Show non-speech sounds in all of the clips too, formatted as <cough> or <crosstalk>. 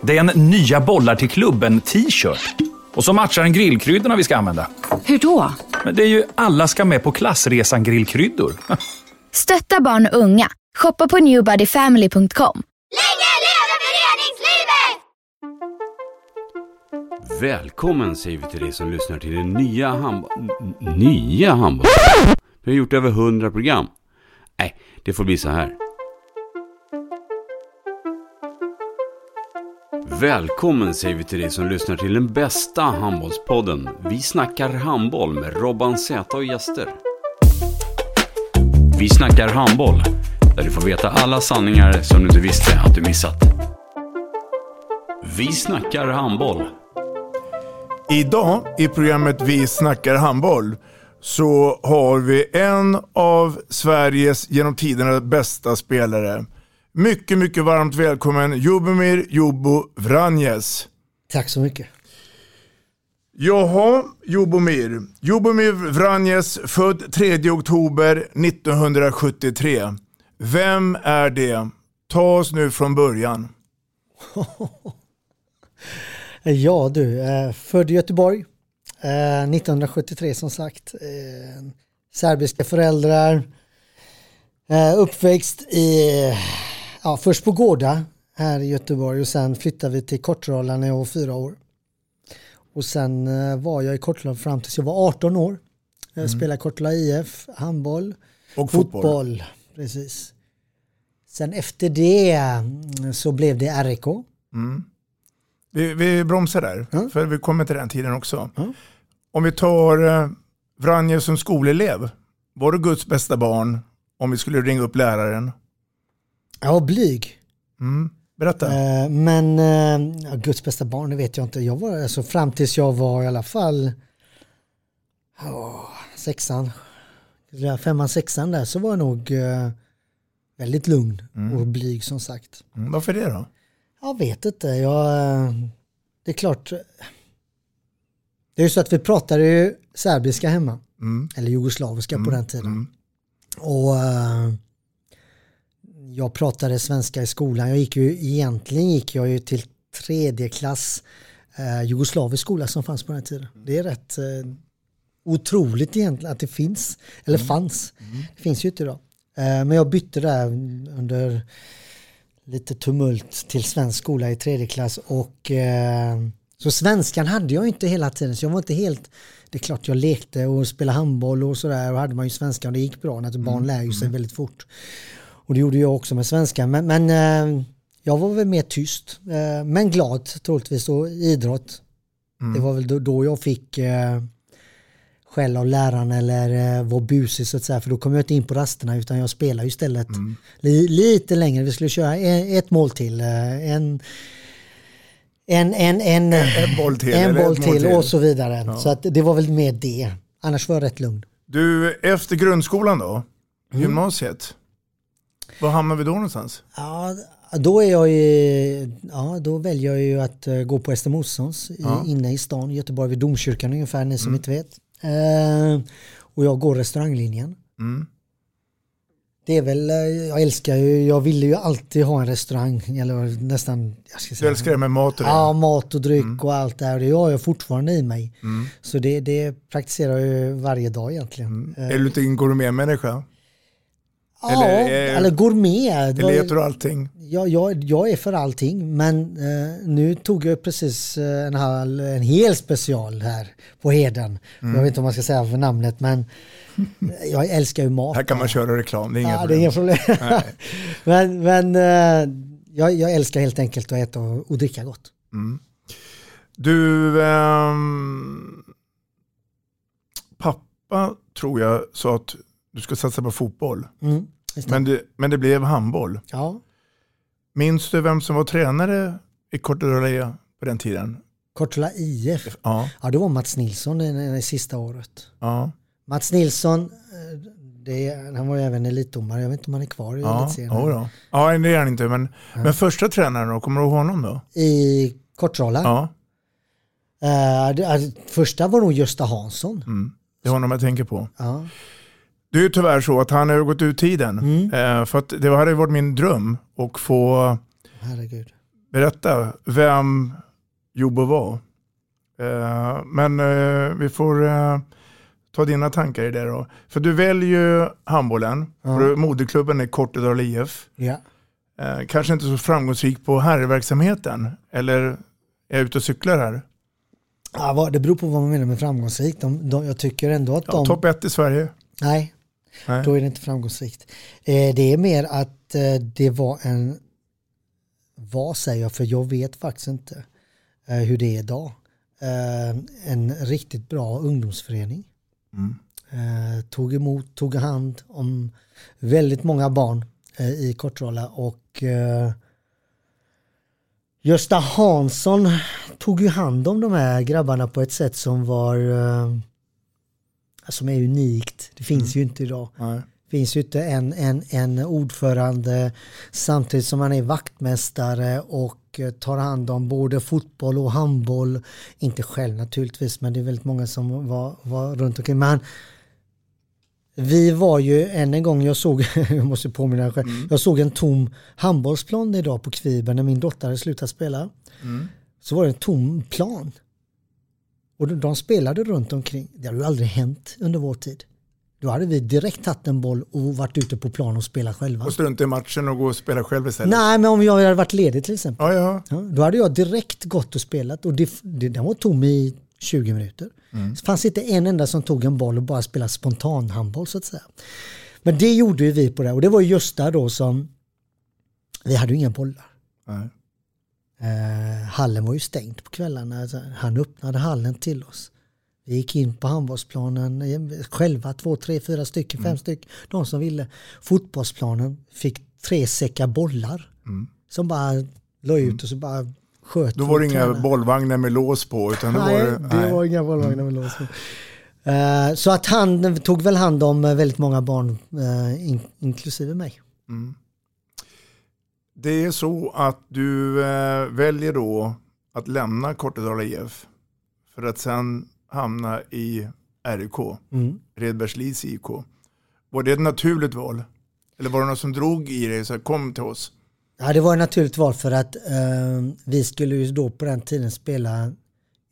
Det är en nya bollar till klubben t-shirt. Och så matchar den grillkryddorna vi ska använda. Hur då? Men det är ju alla ska med på klassresan grillkryddor. <laughs> Stötta barn och unga. Shoppa på newbodyfamily.com. Länge leve föreningslivet! Välkommen säger vi till dig som lyssnar till det nya handboll... n- Nya handboll... Vi har gjort över 100 program. Nej, det får bli så här. Välkommen säger vi till dig som lyssnar till den bästa handbollspodden. Vi snackar handboll med Robban Z och gäster. Vi snackar handboll, där du får veta alla sanningar som du inte visste att du missat. Vi snackar handboll. Idag i programmet Vi snackar handboll så har vi en av Sveriges genom tiderna bästa spelare. Mycket, mycket varmt välkommen Jubomir Jobo Vranjes. Tack så mycket. Jaha, Jubomir. Jubomir Vranjes, född 3 oktober 1973. Vem är det? Ta oss nu från början. <laughs> Ja du, eh, född i Göteborg eh, 1973 som sagt. Eh, serbiska föräldrar. Eh, uppväxt i, ja, först på Gårda här i Göteborg och sen flyttade vi till Kortrala när jag var fyra år. Och sen eh, var jag i Kortrala fram tills jag var 18 år. Jag spelade Kortrala IF, handboll, Och fotboll. Precis. Sen efter det mm, så blev det RIK. Vi, vi bromsar där, Ja. för vi kommer till den tiden också. Ja. Om vi tar eh, Vranje som skolelev. Var du Guds bästa barn om vi skulle ringa upp läraren? Jag var blyg. Mm. Berätta. Eh, Men eh, ja, Guds bästa barn, det vet jag inte. Jag var alltså fram tills jag var i alla fall åh, sexan, femman, sexan där så var jag nog eh, väldigt lugn och blyg som sagt. Mm. Varför det då? Jag vet inte. Jag, eh, det är klart. Det är ju så att vi pratade ju serbiska hemma. Mm. Eller jugoslaviska på den tiden. Mm. Och jag pratade svenska i skolan. Jag gick ju, egentligen gick jag ju till tredje klass eh, jugoslavisk skola som fanns på den tiden. Det är rätt eh, otroligt egentligen att det finns, eller fanns. Det finns ju inte idag. Eh, men jag bytte där under lite tumult till svensk skola i tredje klass och eh, så svenskan hade jag inte hela tiden så jag var inte helt det är klart jag lekte och spelade handboll och sådär och hade man ju svenska och det gick bra när barn lär ju sig väldigt fort. Och det gjorde jag också med svenska men, men eh, jag var väl mer tyst eh, men glad troligtvis och idrott. Det var väl då, då jag fick eh, skäll av läraren eller eh, var busig så att säga för då kom jag inte in på rasterna utan jag spelade istället li, lite längre. Vi skulle köra en, ett mål till. En, en, en, en, En boll till. en boll till och så vidare. Så att det var väl mer det. Annars var jag rätt lugn. Du, efter grundskolan då? Mm. Gymnasiet? Var hamnar vi då någonstans? Ja, då är jag ju, ja då väljer jag ju att eh, gå på Ester Olssons i, Ja. inne i stan, Göteborg vid domkyrkan ungefär, ni som inte vet. Eh, och jag går restauranglinjen. Mm. Det är väl, eh, jag älskar ju, jag ville ju alltid ha en restaurang, eller nästan, jag ska Du säga. älskar det med mat och det? Ja, mat och dryck och allt det här. Det har jag fortfarande i mig. Så det, det praktiserar jag ju varje dag egentligen. Eh, Är du inte en gourmetmänniska? Ja, eller, eller, eh, gourmet. Det var- Eller äter du allting? jag, jag, jag är för allting men eh, nu tog jag precis eh, en, halv, en hel special här på Heden. Mm. Jag vet inte om man ska säga för namnet men jag älskar ju mat. Här kan man köra reklam, det är inga ja, det är problem. inga problem. <laughs> men men eh, jag, jag älskar helt enkelt att äta och, och dricka gott. Du, ehm, pappa tror jag sa att du ska satsa på fotboll. Mm, det. Men det, men det blev handboll. ja. Minns du vem som var tränare i Kortedala på den tiden? Kortela IF? Ja. Ja, det var Mats Nilsson det, det sista året. Ja. Mats Nilsson, eh, det, han var ju även elitdomare. Jag vet inte om han är kvar i Ja, elitserien. ja, ja, det är han inte. Men, men första tränaren då, kommer du ihåg honom då? I Kortrala? Ja, Eh, det, alltså, första var nog Gösta Hansson. mm. det är honom jag tänker på. Ja. Det är ju tyvärr så att han har gått ut tiden. Mm. Eh, för att det hade varit min dröm att få Herregud. berätta vem Jobbo var. Eh, men eh, vi får ta dina tankar i det då. För du väljer ju handbollen. För moderklubben är Kortedala IF. Ja. Kanske inte så framgångsrik på herrverksamheten. Eller är jag ute och cyklar här? Ja, det beror på vad man menar med framgångsrikt. De, de, jag tycker ändå att Ja, de... Topp ett i Sverige. Nej, Nej. då är det inte framgångsrikt. Eh, det är mer att eh, det var en... Vad säger jag? För jag vet faktiskt inte eh, hur det är idag. En riktigt bra ungdomsförening. Mm. Tog emot, tog hand om väldigt många barn i Kortrala och Gösta Hansson tog ju hand om de här grabbarna på ett sätt som var eh, som är unikt. Det finns ju inte idag. Nej. Det finns ju inte en, en, en ordförande samtidigt som han är vaktmästare och eh, tar hand om både fotboll och handboll. Inte själv naturligtvis men det är väldigt många som var, var runt omkring. Men han, vi var ju än en gång, jag såg, <laughs> jag måste påminna själv, jag såg en tom handbollsplan idag på Kviberg när min dotter hade slutat spela. Så var det en tom plan. Och de- de spelade runt omkring. Det hade ju aldrig hänt under vår tid. Då hade vi direkt tagit en boll och varit ute på plan och spelat själva. Och strunta i matchen och gå och spela själv istället. Nej, men om jag hade varit ledig till exempel. Ja, ja. Ja, då hade jag direkt gått och spelat och det, det, den var tom i 20 minuter. Det fanns inte en enda som tog en boll och bara spelade spontanhandboll så att säga. Men det gjorde ju vi på det och det var ju Gösta då som, vi hade ju inga bollar. Nej. Eh, hallen var ju stängd på kvällarna. Han öppnade hallen till oss. Vi gick in på handbollsplanen eh, själva, två, tre, fyra stycken, Mm. fem stycken. De som ville. Fotbollsplanen fick tre säckar bollar. Som bara la ut och så bara sköt. Mm. Då var det inga tränare. bollvagnar med lås på. Utan Nej, var det, det var inga bollvagnar med lås på. Eh, Så att han tog väl hand om väldigt många barn, eh, in, inklusive mig. Det är så att du eh, väljer då att lämna Kortedala IF för att sen hamna i RIK, Mm. Redbergslivs IK. Var det ett naturligt val? Eller var det något som drog i dig så här, kom till oss? Ja, det var ett naturligt val för att eh, vi skulle ju då på den tiden spela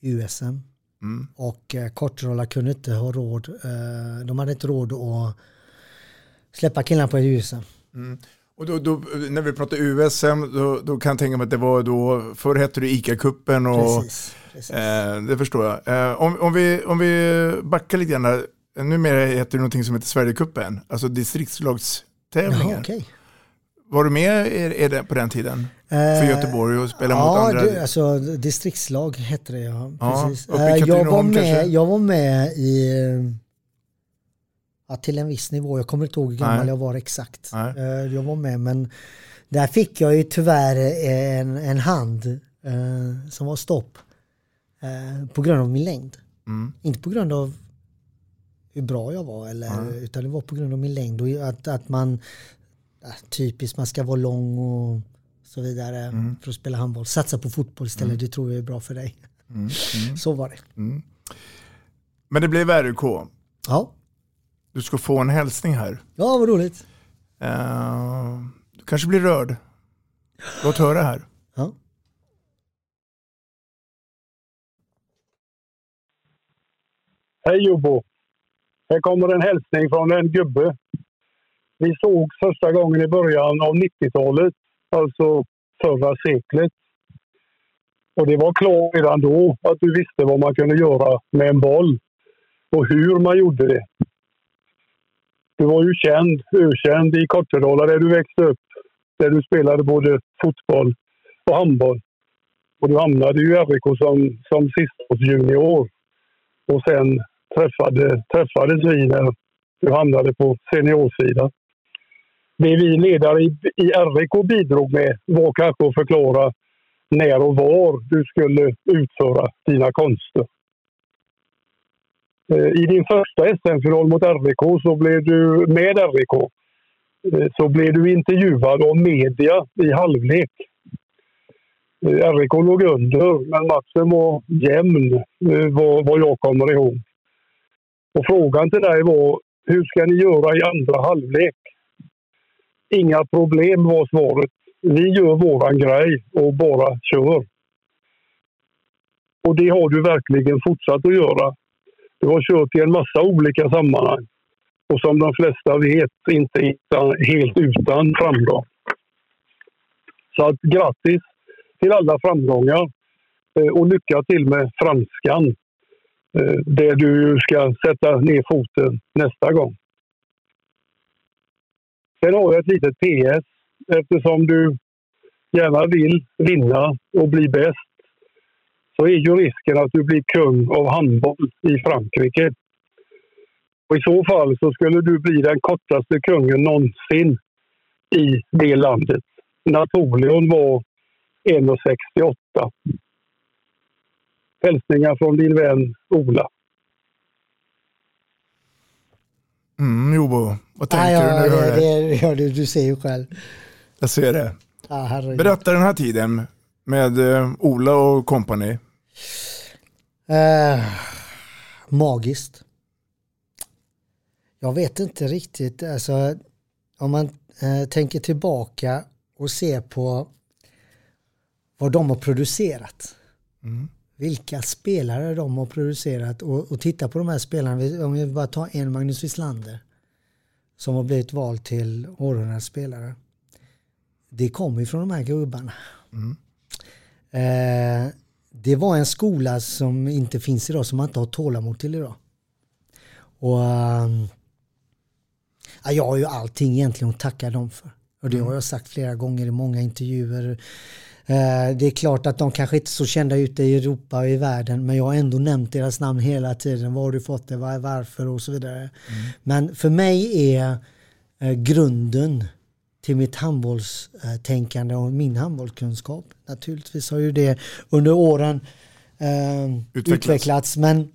USM. Mm. Och eh, Kortrolla kunde inte ha råd, eh, de hade inte råd att släppa killarna på USM. Och då, då, när vi pratar USM, då, då kan jag tänka mig att det var då, förr hette det ICA-cupen och Precis. precis. Eh, det förstår jag. Eh, om, om, vi, om vi backar lite grann där. Numera heter det någonting som heter Sverigecupen, alltså distriktslagstävlingar. Jaha, okej. Var du med i, i det, på den tiden? För Eh, Göteborg och spela mot ja, andra? det, alltså distriktslag hette det ja. Ja, Precis. i Eh, jag, var med, kanske? jag var med i, eh, ja, till en viss nivå, jag kommer inte ihåg hur gammal Nej. jag var exakt. Nej. Eh, Jag var med men där fick jag ju tyvärr en, en hand eh, som var stopp eh, på grund av min längd. Mm. Inte på grund av hur bra jag var eller, utan det var på grund av min längd och att, att man typiskt man ska vara lång och så vidare Mm. för att spela handboll. Satsa på fotboll istället, det tror jag är bra för dig. Mm. Så var det. Men det blev RUK. Ja, Du ska få en hälsning här. ja vad roligt. Eh, du kanske blir rörd. Låt höra här. Ja. Hej Jobbo! Här kommer en hälsning från en gubbe. Vi såg första gången i början av 90-talet, alltså förra seklet. Och det var klart redan då att du visste vad man kunde göra med en boll och hur man gjorde det. Du var ju känd, ökänd i Kortedala där du växte upp. Där du spelade både fotboll och handboll. Och du hamnade ju i RIK som, som sistårsjunior. Och sen träffade, träffades vi när du hamnade på seniorsidan. Det vi ledare i, i RIK bidrog med var kanske att förklara när och var du skulle utföra dina konster. Eh, I din första SM-final mot RIK så blev du med RIK eh, så blev du intervjuad av media i halvlek. Eh, RIK låg under, men matchen var jämn vad, vad jag kommer ihåg. Och frågan till dig var, hur ska ni göra i andra halvlek? Inga problem var svaret. Vi gör våran grej och bara kör. Och det har du verkligen fortsatt att göra. Du har kört i en massa olika sammanhang och som de flesta vet inte helt utan framgång. Så att grattis till alla framgångar eh, och lycka till med franskan eh, där du ska sätta ner foten nästa gång. Sen har jag ett litet PS eftersom du gärna vill vinna och bli bäst så är ju risken att du blir kung av handboll i Frankrike. Och I så fall så skulle du bli den kortaste kungen någonsin i det landet. Napoleon var 1,68. Hälsningar från din vän Ola. Mm, Jobo, vad tänker ja, du när du hör det? det, ja, det? Du ser ju själv. Jag ser det. Ja, Berätta den här tiden med uh, Ola och kompani. Uh, magiskt. Jag vet inte riktigt, alltså om man uh, tänker tillbaka och ser på vad de har producerat. Mm. Vilka spelare de har producerat och, och titta på de här spelarna. Om vi bara tar en Magnus Wislander som har blivit vald till århundradets spelare. Det kommer ju från de här gubbarna. Mm. Eh, det var en skola som inte finns idag, som man inte har tålamod till idag. Och um, Jag har ju allting egentligen att tacka dem för. Och det har jag sagt flera gånger i många intervjuer. Uh, det är klart att de kanske inte är så kända ute i Europa och i världen men jag har ändå nämnt deras namn hela tiden. Var har du fått det? Varför? Och så vidare. Mm. Men för mig är uh, grunden till mitt handbollstänkande och min handbollskunskap. Naturligtvis har ju det under åren eh, utvecklats. utvecklats. men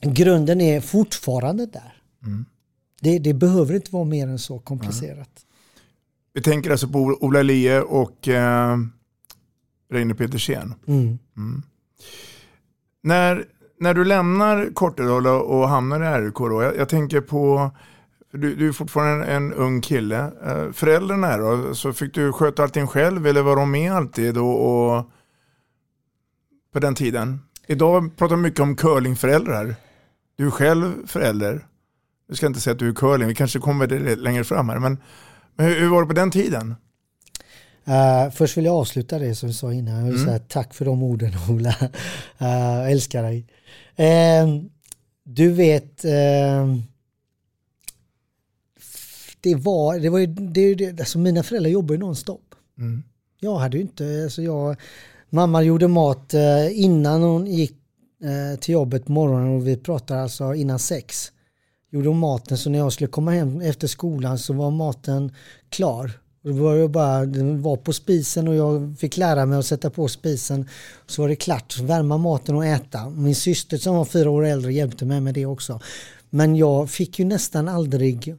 grunden är fortfarande där. Mm. Det, det, behöver inte vara mer än så komplicerat. Mm. Vi tänker alltså på Ola Lie och eh, Reine Petersen. Mm. mm. När, när du lämnar Kortedala och hamnar i RIK då, jag, jag tänker på du, du är fortfarande en, en ung kille. Eh, föräldrarna då? Så fick du sköta allting själv eller var de med alltid och, och på den tiden? Idag pratar vi mycket om curlingföräldrar. Du är själv förälder. Jag ska inte säga att du är curling, vi kanske kommer det längre fram här. Men, men hur, hur, var det på den tiden? Uh, först vill jag avsluta det som du sa innan. Mm. säga tack för de orden <laughs> Ola. Uh, jag älskar dig. Uh, du vet, det var, det var ju, det, det, alltså mina föräldrar jobbade ju nonstop. Mm. Jag hade ju inte, alltså jag, mamma gjorde mat eh, innan hon gick eh, till jobbet på morgonen och vi pratade alltså innan sex. Gjorde hon maten så när jag skulle komma hem efter skolan så var maten klar. Det var ju bara, den var på spisen och jag fick lära mig att sätta på spisen. Så var det klart, värma maten och äta. Min syster som var fyra år äldre hjälpte mig med det också. Men jag fick ju nästan aldrig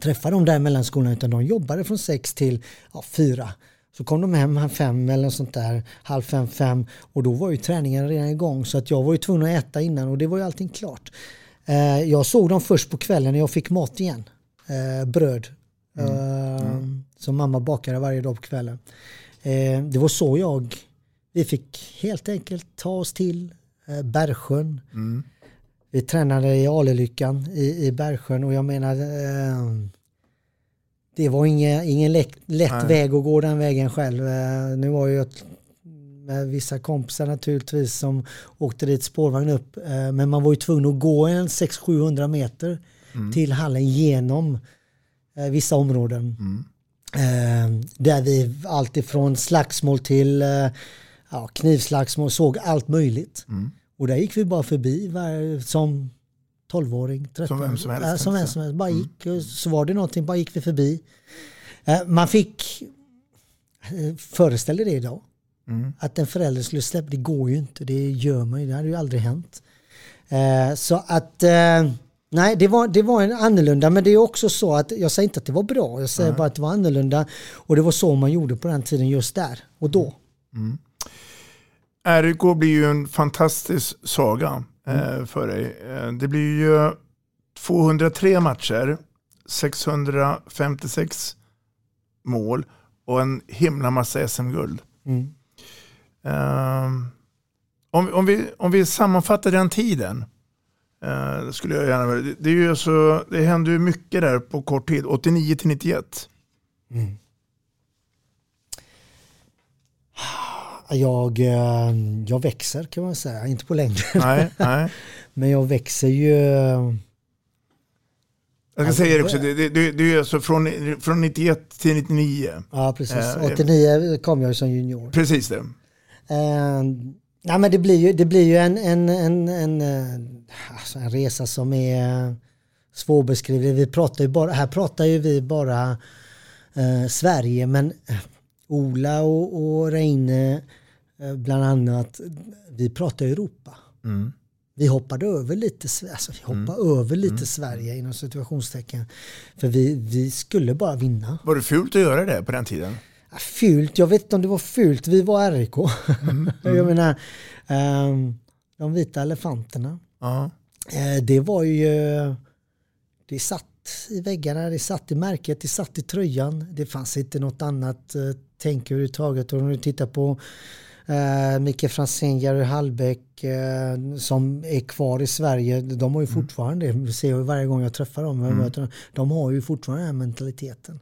träffa dem där mellan skolorna utan de jobbade från sex till ja, fyra. Så kom de hem halv fem eller sånt där, halv fem, fem och då var ju träningen redan igång så att jag var ju tvungen att äta innan och det var ju allting klart. Eh, jag såg dem först på kvällen när jag fick mat igen, eh, bröd. Mm. Eh, mm. Som mamma bakade varje dag på kvällen. Eh, det var så jag, vi fick helt enkelt ta oss till eh, Bergsjön. Mm. Vi tränade i Alelyckan i, i Bergsjön och jag menar eh, det var ingen, ingen lätt, lätt väg att gå den vägen själv. Eh, nu var jag med vissa kompisar naturligtvis som åkte dit spårvagn upp. Eh, men man var ju tvungen att gå en 600-700 meter mm. till hallen genom eh, vissa områden. Mm. Eh, där vi alltifrån slagsmål till eh, ja, knivslagsmål såg allt möjligt. Mm. Och där gick vi bara förbi var, som 12-åring, 13 Som vem som helst. Äh, som vem som helst. Bara mm. gick, mm. så var det någonting, bara gick vi förbi. Äh, man fick, äh, föreställ dig det idag. Mm. Att en förälder skulle släppa, det går ju inte. Det gör man ju, det hade ju aldrig hänt. Eh, så att, eh, nej det var, det var en annorlunda, men det är också så att, jag säger inte att det var bra, jag säger Nej. bara att det var annorlunda. Och det var så man gjorde på den tiden just där och då. Mm. RIK blir ju en fantastisk saga eh, för dig. Eh, det blir ju 203 matcher, 656 mål och en himla massa SM-guld. Mm. Ehm, om, om, vi, om vi sammanfattar den tiden. eh, skulle jag gärna vilja. Det, det, är ju så, det hände ju mycket där på kort tid. 89 till 91. Mm. Jag, eh, jag växer kan man säga, inte på längden. Nej, <laughs> nej. Men jag växer ju... Jag ska säga det också, det, det, det är alltså från, från 91 till 99. Ja precis, Eh, 89 kom jag som junior. Precis det. Eh, nej men det blir ju, det blir ju en, en, en, en, eh, alltså en resa som är svårbeskrivlig. Vi pratar ju bara, här pratar ju vi bara eh, Sverige men eh, Ola och, och Reine eh, bland annat, vi pratar Europa. Mm. Vi hoppade över lite, alltså vi hoppade över lite Sverige inom situationstecken. För vi, vi skulle bara vinna. Var det fult att göra det på den tiden? Ja, Fult, jag vet inte om det var fult, vi var RIK. <laughs> jag menar, ehm, de vita elefanterna. Ja. Eh, det var ju, det satt i väggarna, det satt i märket, det satt i tröjan. Det fanns inte något annat eh, tänk överhuvudtaget. Och om du tittar på eh, Micke Franzén, Jerry Hallbäck eh, som är kvar i Sverige. De har ju fortfarande, det ser jag varje gång jag träffar dem, Mm. möter dem. de har ju fortfarande den här mentaliteten.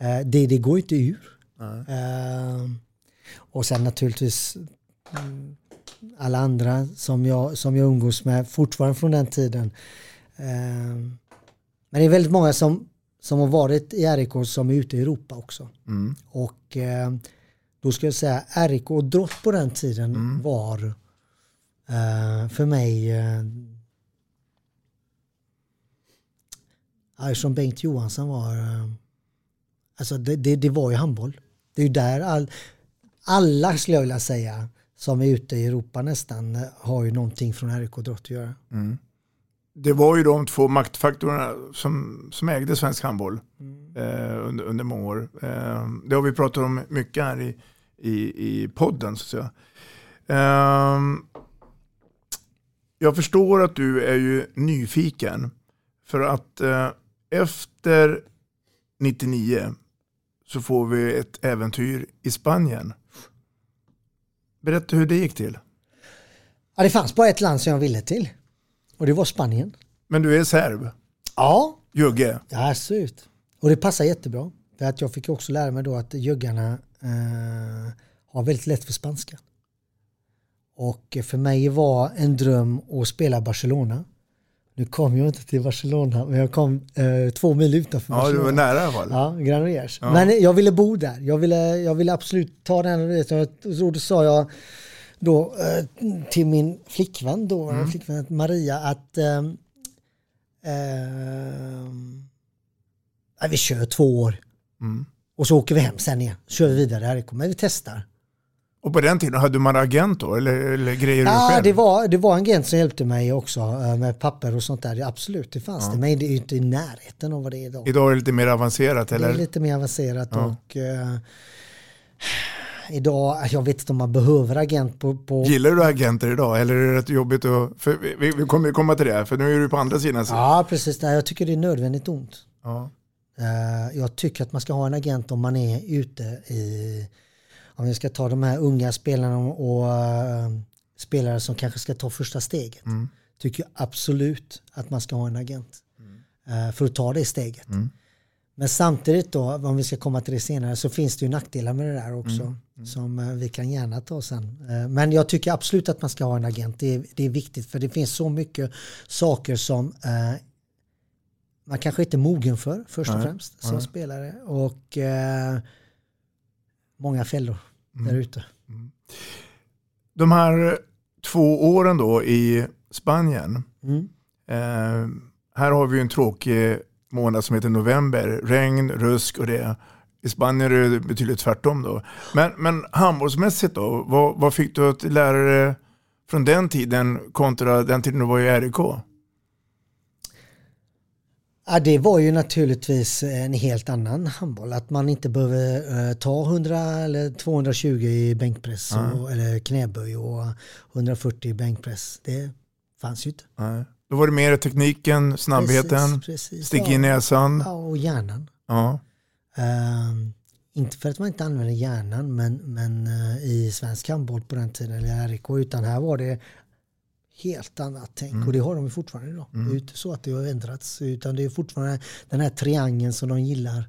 Eh, det, det går inte ur. Eh, och sen naturligtvis mm, alla andra som jag, som jag umgås med fortfarande från den tiden. Eh, men det är väldigt många som, som har varit i RIK som är ute i Europa också. Mm. Och eh, då ska jag säga RIK och Drott på den tiden var eh, för mig eh, eftersom Bengt Johansson var eh, alltså det, det, det var ju handboll. Det är ju där all, alla skulle jag vilja säga som är ute i Europa nästan har ju någonting från RIK Drott att göra. Mm. Det var ju de två maktfaktorerna som, som ägde svensk handboll eh, under, under många år. Eh, det har vi pratat om mycket här i, i, i podden. Så att säga. Eh, jag förstår att du är ju nyfiken. För att eh, efter 99 så får vi ett äventyr i Spanien. Berätta hur det gick till. Ja, det fanns bara ett land som jag ville till. Och det var Spanien. Men du är serb? Ja. Jugge? Ja, absolut. Och det passar jättebra. För att jag fick också lära mig då att juggarna eh, har väldigt lätt för spanska. Och för mig var en dröm att spela Barcelona. Nu kom jag inte till Barcelona, men jag kom eh, två mil utanför Ja, du Barcelona. var nära i alla fall. Ja, Granollers. Ja. Men jag ville bo där. Jag ville, jag ville absolut ta den. Och då sa jag då eh, till min flickvän då, Mm. flickvän Maria att ehm, ja, vi kör två år Mm. och så åker vi hem sen igen. Kör vi vidare här. Men vi testar. Och på den tiden, hade man agent då? Eller, eller grejer Ja, själv? det var, det var en agent som hjälpte mig också eh, med papper och sånt där. Absolut, det fanns Ja. det. Men det är ju inte i närheten av vad det är idag. Idag är det lite mer avancerat eller? Det är lite mer avancerat Ja. och eh, idag, jag vet inte om man behöver agent på... på Gillar du agenter idag eller är det rätt jobbigt att... För vi- vi, kommer komma till det, för nu är du på andra sidan. så- Ja, precis. Nej, jag tycker det är nödvändigt ont. Ja. Eh, jag tycker att man ska ha en agent om man är ute i... Om vi ska ta de här unga spelarna och, eh, spelare som kanske ska ta första steget. Mm. Tycker jag absolut att man ska ha en agent. eh, för att ta det steget. Mm. Men samtidigt då, om vi ska komma till det senare, så finns det ju nackdelar med det där också. Mm. Som eh, vi kan gärna ta sen. Eh, Men jag tycker absolut att man ska ha en agent. Det är, det är viktigt för det finns så mycket saker som eh, man kanske inte är mogen för först och Nej, främst som nej. spelare. Och eh, många fällor Mm. där ute. De här två åren då i Spanien. Mm. Eh, här har vi ju en tråkig månad som heter november. Regn, rusk och det. I Spanien är det betydligt tvärtom då. Men, men handbollsmässigt då, vad, vad fick du att lära dig från den tiden kontra den tiden du var i RIK? Ja, det var ju naturligtvis en helt annan handboll. Att man inte behöver eh, ta 100 eller 220 i bänkpress och, eller knäböj och 140 i bänkpress. Det fanns ju inte. Nej. Då var det mer tekniken, snabbheten, Precis, precis. stick in näsan. Ja, och hjärnan. Ja. Ehm, inte för att man inte använder hjärnan men, men eh, i svensk handboll på den tiden, eller RIK, utan här var det helt annat tänk Mm. och det har de fortfarande idag. Mm. Det är inte så att det har ändrats utan det är fortfarande den här triangeln som de gillar.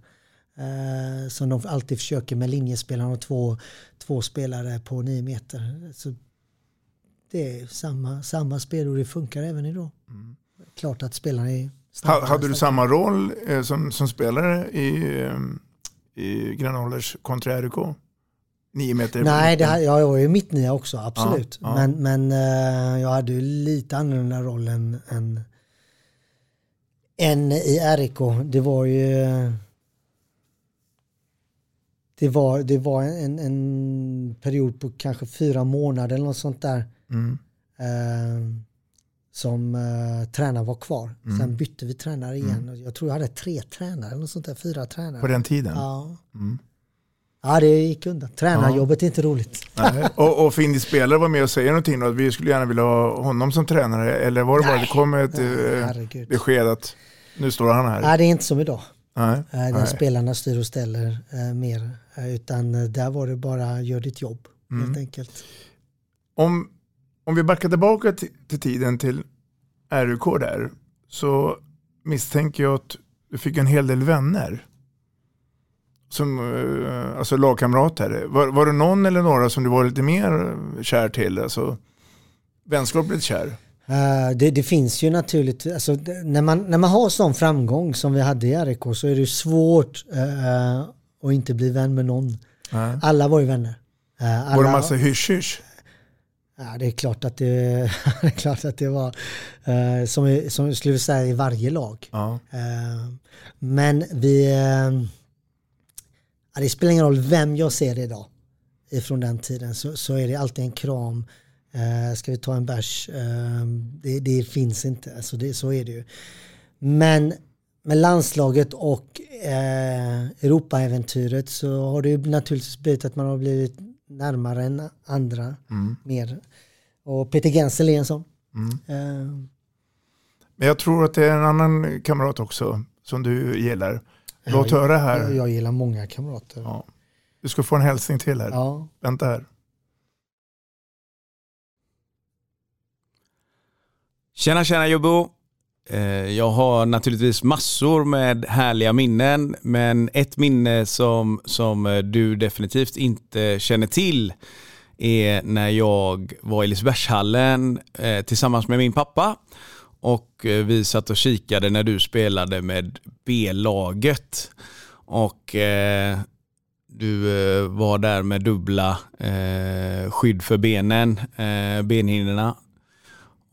eh, som de alltid försöker med linjespelarna och två, två spelare på nio meter. Så det är samma, samma spel och det funkar även idag. Klart att spelarna är Ha, snabbare, hade du samma roll eh, som, som spelare i, eh, i Granollers kontra RIK? Nio meter? Nej, det, jag var ju mittnia också, absolut. Ja, ja. Men, men eh, jag hade ju lite annorlunda roll än, än, än i RIK. Det var ju... Det var, det var en, en period på kanske fyra månader eller något sånt där. Mm. eh, som uh, tränaren var kvar. Mm. Sen bytte vi tränare igen. Och Jag tror jag hade tre tränare eller något sånt där, fyra tränare. På den tiden? Ja. Mm. Ja, det gick undan. Tränarjobbet är inte roligt. Nej. <laughs> Och, och din spelare var med och säger någonting då, att vi skulle gärna vilja ha honom som tränare. Eller var det bara det kom ett Nej, eh, besked att nu står han här? Nej, det är inte som idag. Nej. Eh, Där Nej. spelarna styr och ställer eh, mer. Eh, utan eh, där var det bara gör ditt jobb Mm. helt enkelt. Om, om vi backar tillbaka till, till tiden till RUK där så misstänker jag att du fick en hel del vänner. Som, eh, alltså lagkamrater. Var, var det någon eller några som du var lite mer kär till? Alltså, vänskapligt kär? Eh, Det, det finns ju naturligt, alltså, det- när, man, när man har sån framgång som vi hade i RIK så är det svårt eh, att inte bli vän med någon. Nej. Alla var ju vänner. Eh, Var det alla- massa hysch-hysch? Ja, det är klart att det, <laughs> det, är klart att det var eh, som, som jag skulle säga i varje lag. Ja. Eh, men vi... Eh, det spelar ingen roll vem jag ser idag ifrån den tiden så, så är det alltid en kram. Eh, ska vi ta en bärs? Det, det finns inte, alltså det, så är det ju. Men med landslaget och eh, Europaäventyret så har det ju naturligtvis blivit att man har blivit närmare än andra Mm. mer. Och Peter Gensel är en sån. Mm. Eh, Men jag tror att det är en annan kamrat också som du gillar. Låt jag, höra här. Jag, jag gillar många kamrater. Ja. Du ska få en hälsning till här. Ja. Vänta här. Tjena, tjena Jobbo. Eh, jag har naturligtvis massor med härliga minnen, men ett minne som, som eh, du definitivt inte känner till är när jag var i Lisebergshallen eh, tillsammans med min pappa och vi satt och kikade när du spelade med B-laget. Och eh, du var där med dubbla eh, skydd för benen, eh, benhinnorna.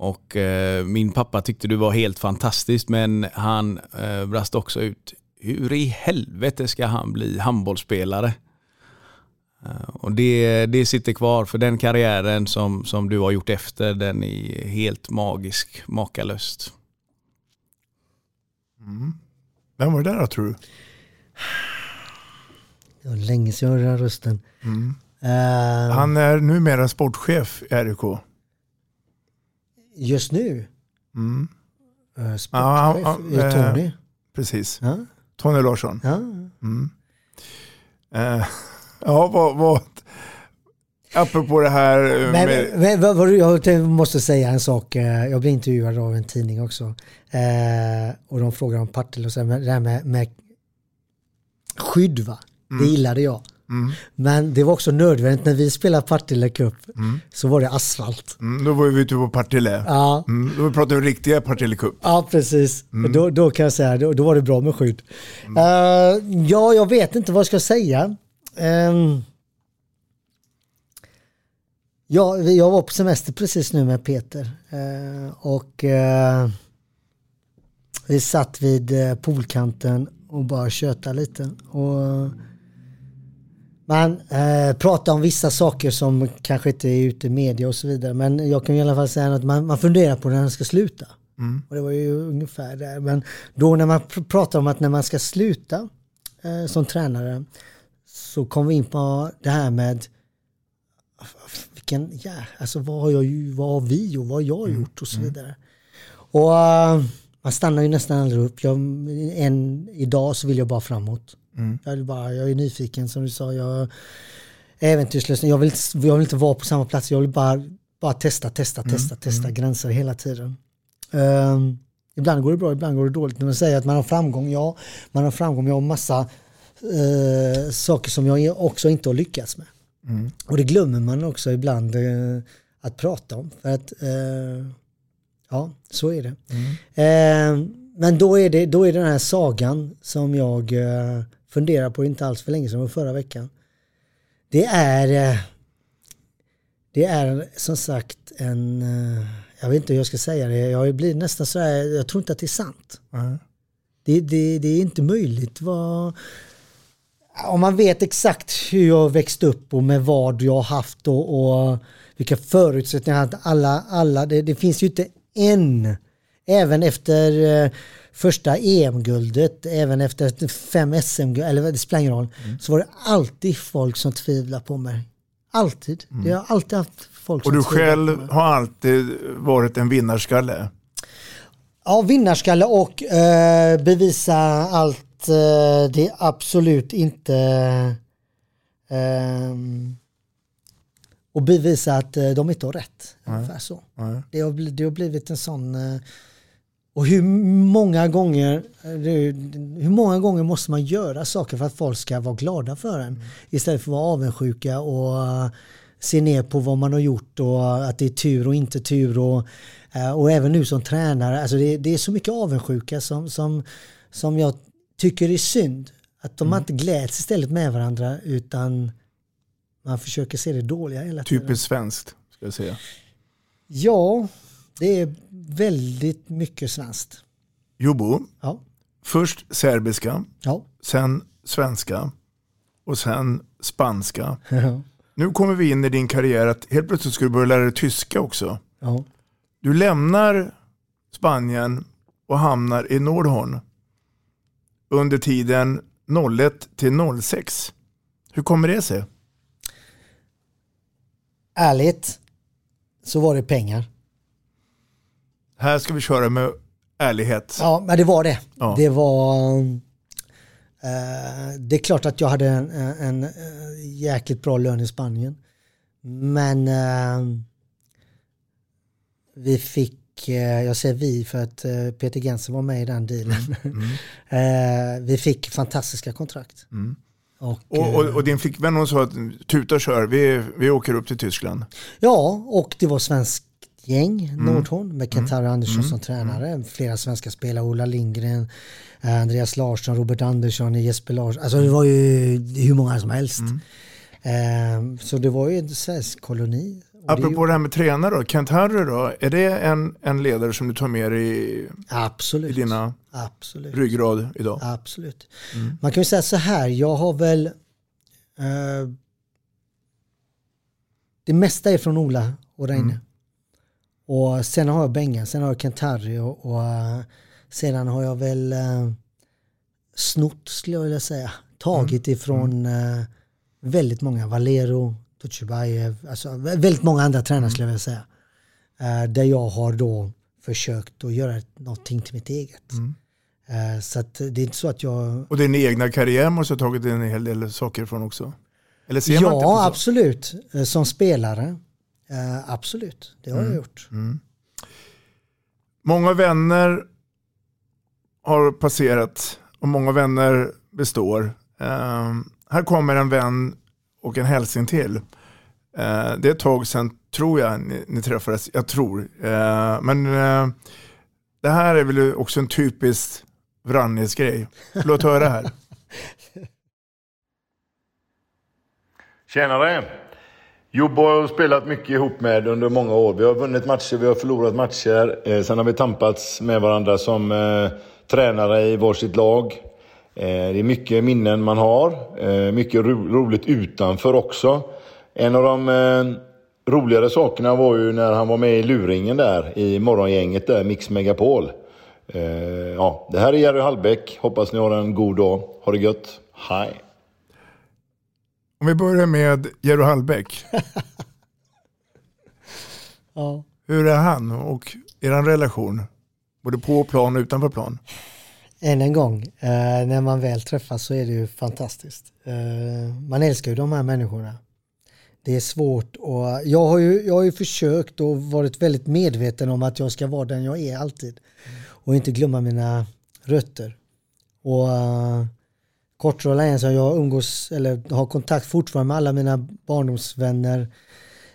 Och eh, min pappa tyckte du var helt fantastisk men han eh, brast också ut. Hur i helvete ska han bli handbollsspelare? Eh, och det, det sitter kvar för den karriären som, som du har gjort efter den är helt magisk, makalöst. Mm. Vem var det där då tror du? Det var länge sedan jag hörde den rösten. Mm. Eh, Han är numera sportchef i RUK. Just nu? Mm. Uh, sportchef? Ja, ja, det eh, Tony? Precis. Ja. Tony Larsson. Ja. Mm. Eh, <laughs> ja, vad, vad, apropå det här eh, Men, med... men, vad- vad- jag måste säga en sak. eh, Jag blev intervjuad av en tidning också. Eh, och de frågar om Partille och så, här, det här med, med skydd va? Det gillade jag. Mm. Men det var också nödvändigt när vi spelade Partille Cup Mm. så var det asfalt. Mm, då var vi ute på Partille. Ja. Mm, då pratade vi riktiga Partille Cup. Ja, precis. Mm. Då, då kan jag säga, då, då var det bra med skydd. Eh, ja, jag vet inte vad jag ska säga. Ehm, ja, jag var på semester precis nu med Peter. eh, och eh, vi satt vid poolkanten och bara tjötade lite. Och man eh, pratar om vissa saker som kanske inte är ute i media och så vidare. Men jag kan i alla fall säga att man, man funderar på när den ska sluta. Mm. Och det var ju ungefär där. Men då när man pr- pratar om att när man ska sluta eh, som tränare så kom vi in på det här med vilken, ja, alltså vad har, jag, vad har vi och vad har jag gjort och så vidare. Och eh, man stannar ju nästan aldrig upp. Jag, en, idag så vill jag bara framåt. Mm. Jag, vill bara, jag är nyfiken som du sa. Jag är äventyrslös. Jag vill, jag vill inte vara på samma plats. Jag vill bara, bara testa, testa, testa, testa gränser hela tiden. Ehm, ibland går det bra, ibland går det dåligt. När man säger att man har framgång, ja, man har framgång. Jag har massa eh, saker som jag också inte har lyckats med. Mm. Och det glömmer man också ibland eh, att prata om. För att, eh, ja, så är det. Eh, men då är det, då är det den här sagan som jag funderar på inte alls för länge sedan, förra veckan. Det är, eh, det är som sagt en, eh, jag vet inte hur jag ska säga det, jag blir nästan så här, jag tror inte att det är sant. Nej. Det, det, det är inte möjligt. Vad, om man vet exakt hur jag växt upp och med vad jag har haft och, och vilka förutsättningar jag har haft. Alla, alla, det, det finns ju inte en, även efter eh, första EM-guldet, även efter fem SM-guld, eller det spelar ingen roll, så var det alltid folk som tvivlade på mig. Alltid. Det har alltid haft folk Och som du tvivlat på själv har alltid varit en vinnarskalle. Ja, vinnarskalle och eh, bevisa allt eh, det absolut inte... ehm, och bevisa att eh, de inte har rätt. Ungefär så. Nej. Det har, det har blivit en sån... Och hur många gånger hur många gånger måste man göra saker för att folk ska vara glada för en? Istället för att vara avundsjuka och eh, se ner på vad man har gjort och att det är tur och inte tur. Och, eh, och även nu som tränare, alltså det, det är så mycket avundsjuka som, som, som jag tycker är synd. Att de inte gläds istället med varandra utan man försöker se det dåliga hela tiden. Typiskt svenskt, ska jag säga. Ja, det är väldigt mycket svenskt. Jobo, Ja. först serbiska, Ja. sen svenska och sen spanska. <laughs> Ja. Nu kommer vi in i din karriär att helt plötsligt ska du börja lära dig tyska också. Ja. Du lämnar Spanien och hamnar i Nordhorn under tiden 01 till 06. Hur kommer det sig? Ärligt så var det pengar. Här ska vi köra med ärlighet. Ja, men det var det. Ja. Det var... eh, det är klart att jag hade en, en, eh, jäkligt bra lön i Spanien. Men eh, vi fick, eh, jag säger vi för att eh, Peter Gensen var med i den dealen. <laughs> Eh, vi fick fantastiska kontrakt. Mm. Och, Och, och, och din flickvän hon sa att tuta kör, vi, vi åker upp till Tyskland. Ja, och det var svenskt gäng, Mm. Nordhorn, med Kent-Harry Andersson som tränare. Flera svenska spelare, Ola Lindgren, eh, Andreas Larsson, Robert Andersson, Jesper Larsson. Alltså det var ju hur många som helst. Mm. Eh, så det var ju en svensk koloni. Och det Apropå ju- det här med tränare då, Kent Harry då, är det en, en ledare som du tar med dig i, Absolut. i dina Absolut. ryggrad idag? Absolut. Mm. Man kan ju säga så här, jag har väl eh, det mesta är från Ola och Reine. Mm. Och sen har jag Bengan, sen har jag Kent-Harry och, och eh, sedan har jag väl eh, snott skulle jag vilja säga. Tagit Mm. ifrån eh, väldigt många, Valero, Tuchubayev, alltså vä- väldigt många andra tränare skulle jag vilja säga. Där jag har då försökt att göra någonting till mitt eget. Mm. Så det är inte så att jag... Och din egna karriär måste ha tagit en hel del saker från också? Eller ser man inte Ja, absolut. Som spelare. Eh, Absolut, det har jag Mm. gjort. Mm. Många vänner har passerat och många vänner består. Ehm, här kommer en vän och en hälsning till. Eh, det är ett tag sedan, tror jag, ni, ni träffades. Jag tror. Eh, men eh, det här är väl också en typisk Vranjes-grej. Låt höra här. <laughs> Tjenare! Jobbo har jag spelat mycket ihop med under många år. Vi har vunnit matcher, vi har förlorat matcher. Eh, sen har vi tampats med varandra som eh, tränare i varsitt lag. Eh, det är mycket minnen man har. Eh, mycket ro roligt utanför också. En av de eh, roligare sakerna var ju när han var med i luringen där i morgongänget där, Mix Megapol. Eh, ja, det här är Jerry Hallbäck. Hoppas ni har en god dag. Ha det gött. Hej! Om vi börjar med Jerry Hallbäck. <laughs> Ja. Hur är han och er relation? Både på plan och utanför plan? Än en gång, eh, när man väl träffas så är det ju fantastiskt. Eh, man älskar ju de här människorna. Det är svårt och jag har ju, jag har ju försökt och varit väldigt medveten om att jag ska vara den jag är alltid. Och inte glömma mina rötter. Och uh, Kortrolla är en som jag umgås eller har kontakt fortfarande med alla mina barndomsvänner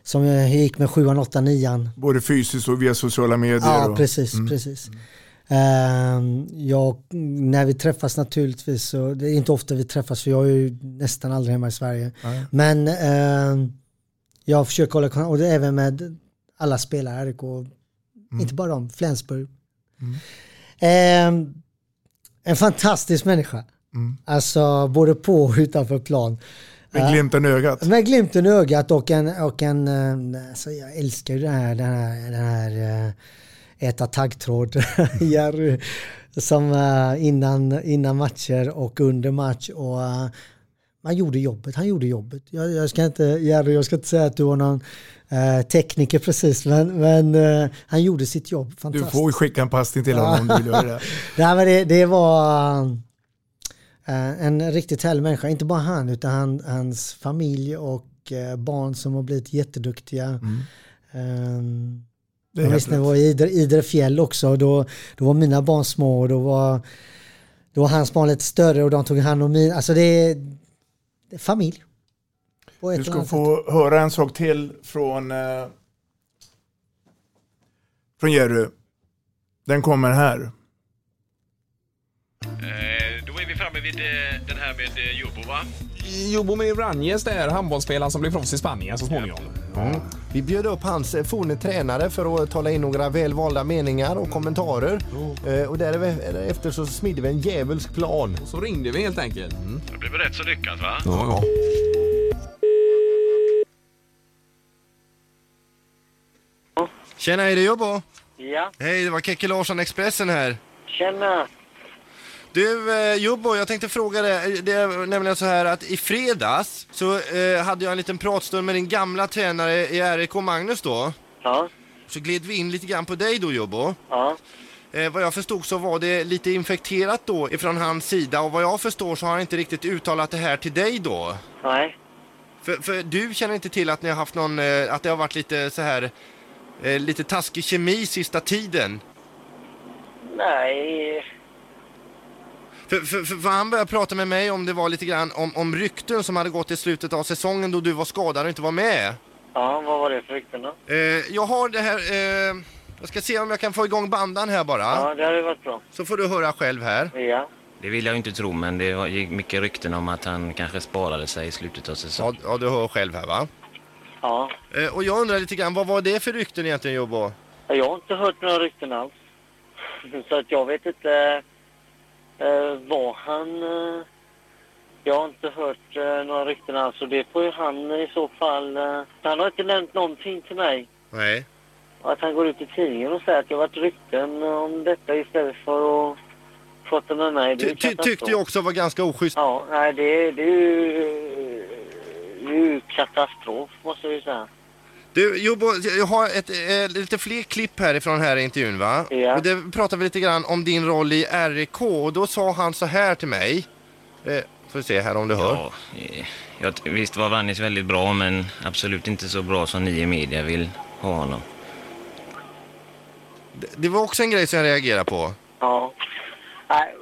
som jag gick med sjuan, åttan, nian. Både fysiskt och via sociala medier? Ja, och... precis. Mm. precis. Ehm, jag, när vi träffas naturligtvis, så, det är inte ofta vi träffas för jag är ju nästan aldrig hemma i Sverige. Nej. Men ehm, jag försöker hålla kontakt, och det är även med alla spelare, RIK, inte bara dem, Flensburg. Ehm, en fantastisk människa. Mm. Alltså både på och utanför plan. Med Eh, glimten i ögat? med glimten i ögat och en, och en eh, alltså jag älskar ju den här, den här, den här eh, äta taggtråd <laughs> Jerry som innan, innan matcher och under match och man gjorde jobbet, han gjorde jobbet. Jag, jag ska inte, Jerry, jag ska inte säga att du var någon eh, tekniker precis men, men eh, han gjorde sitt jobb Du fantastiskt. får skicka en passning till honom om du vill göra det. <laughs> Nej, men det, det var en riktigt härlig människa. Inte bara han utan han, hans familj och eh, barn som har blivit jätteduktiga. Mm. Um, jag helt visste när jag var i Idre, Idre fjäll också. Då, då var mina barn små och då var, då var hans barn lite större och de tog hand om min. Alltså det är, det är familj. Du ska få höra en sak till från, eh, från Jerry. Den kommer här. Eh, vid eh, den här med eh, Jumbo, va? Jobomir Vranjes där, handbollsspelaren som blev proffs i Spanien så småningom. Vi bjöd upp hans eh, forne tränare för att tala in några välvalda meningar och kommentarer. Eh, och därefter så smidde vi en djävulsk plan. Så ringde vi helt enkelt. Det blev rätt så lyckat, va? Ja, ja. Tjena, är det Jobbo? Ja, Hej, det var Keke Larsson, Expressen här. tjena. Du eh, Jobbo, jag tänkte fråga dig, det är nämligen så här att i fredags så eh, hade jag en liten pratstund med din gamla tränare i RIK, Magnus då. Ja. Så gled vi in lite grann på dig då Jobbo. Ja. Eh, vad jag förstod så var det lite infekterat då ifrån hans sida och vad jag förstår så har han inte riktigt uttalat det här till dig då. Nej. För, för du känner inte till att ni har haft någon, eh, att det har varit lite så här, eh, lite taskig kemi sista tiden? Nej. För, för, för, för han började prata med mig om det var lite grann om, om rykten som hade gått i slutet av säsongen då du var skadad och inte var med. Ja, vad var det för rykten då? Eh, jag har det här, eh, jag ska se om jag kan få igång bandan här bara. Ja, det hade varit bra. Så får du höra själv här. Ja. Det vill jag inte tro, men det gick mycket rykten om att han kanske sparade sig i slutet av Ja, säsongen. ja du hör själv här va? Ja. Eh, och jag undrar lite grann, vad var det för rykten egentligen Jobbo? Jag har inte hört några rykten alls. Så att jag vet inte eh, vad han... Eh, jag har inte hört eh, några rykten alls det får ju han i så fall... Han har inte nämnt någonting till mig. Nej. Att han går ut i tidningen och säger att det har varit rykten om detta istället för att prata med mig. Det Ty, tyckte jag också var ganska oschysst. Ja, nej det, det är ju, det är ju katastrof måste ju säga. Du Jobbo, jag har ett, eh, lite fler klipp härifrån här i intervjun va? Ja. Och det pratar vi lite grann om din roll i RIK och då sa han så här till mig. Eh, får se här om du hör. Ja, eh, jag, visst var Vannis väldigt bra, men absolut inte så bra som ni i media vill ha honom. Det, det var också en grej som jag reagerade på. Ja. Nej,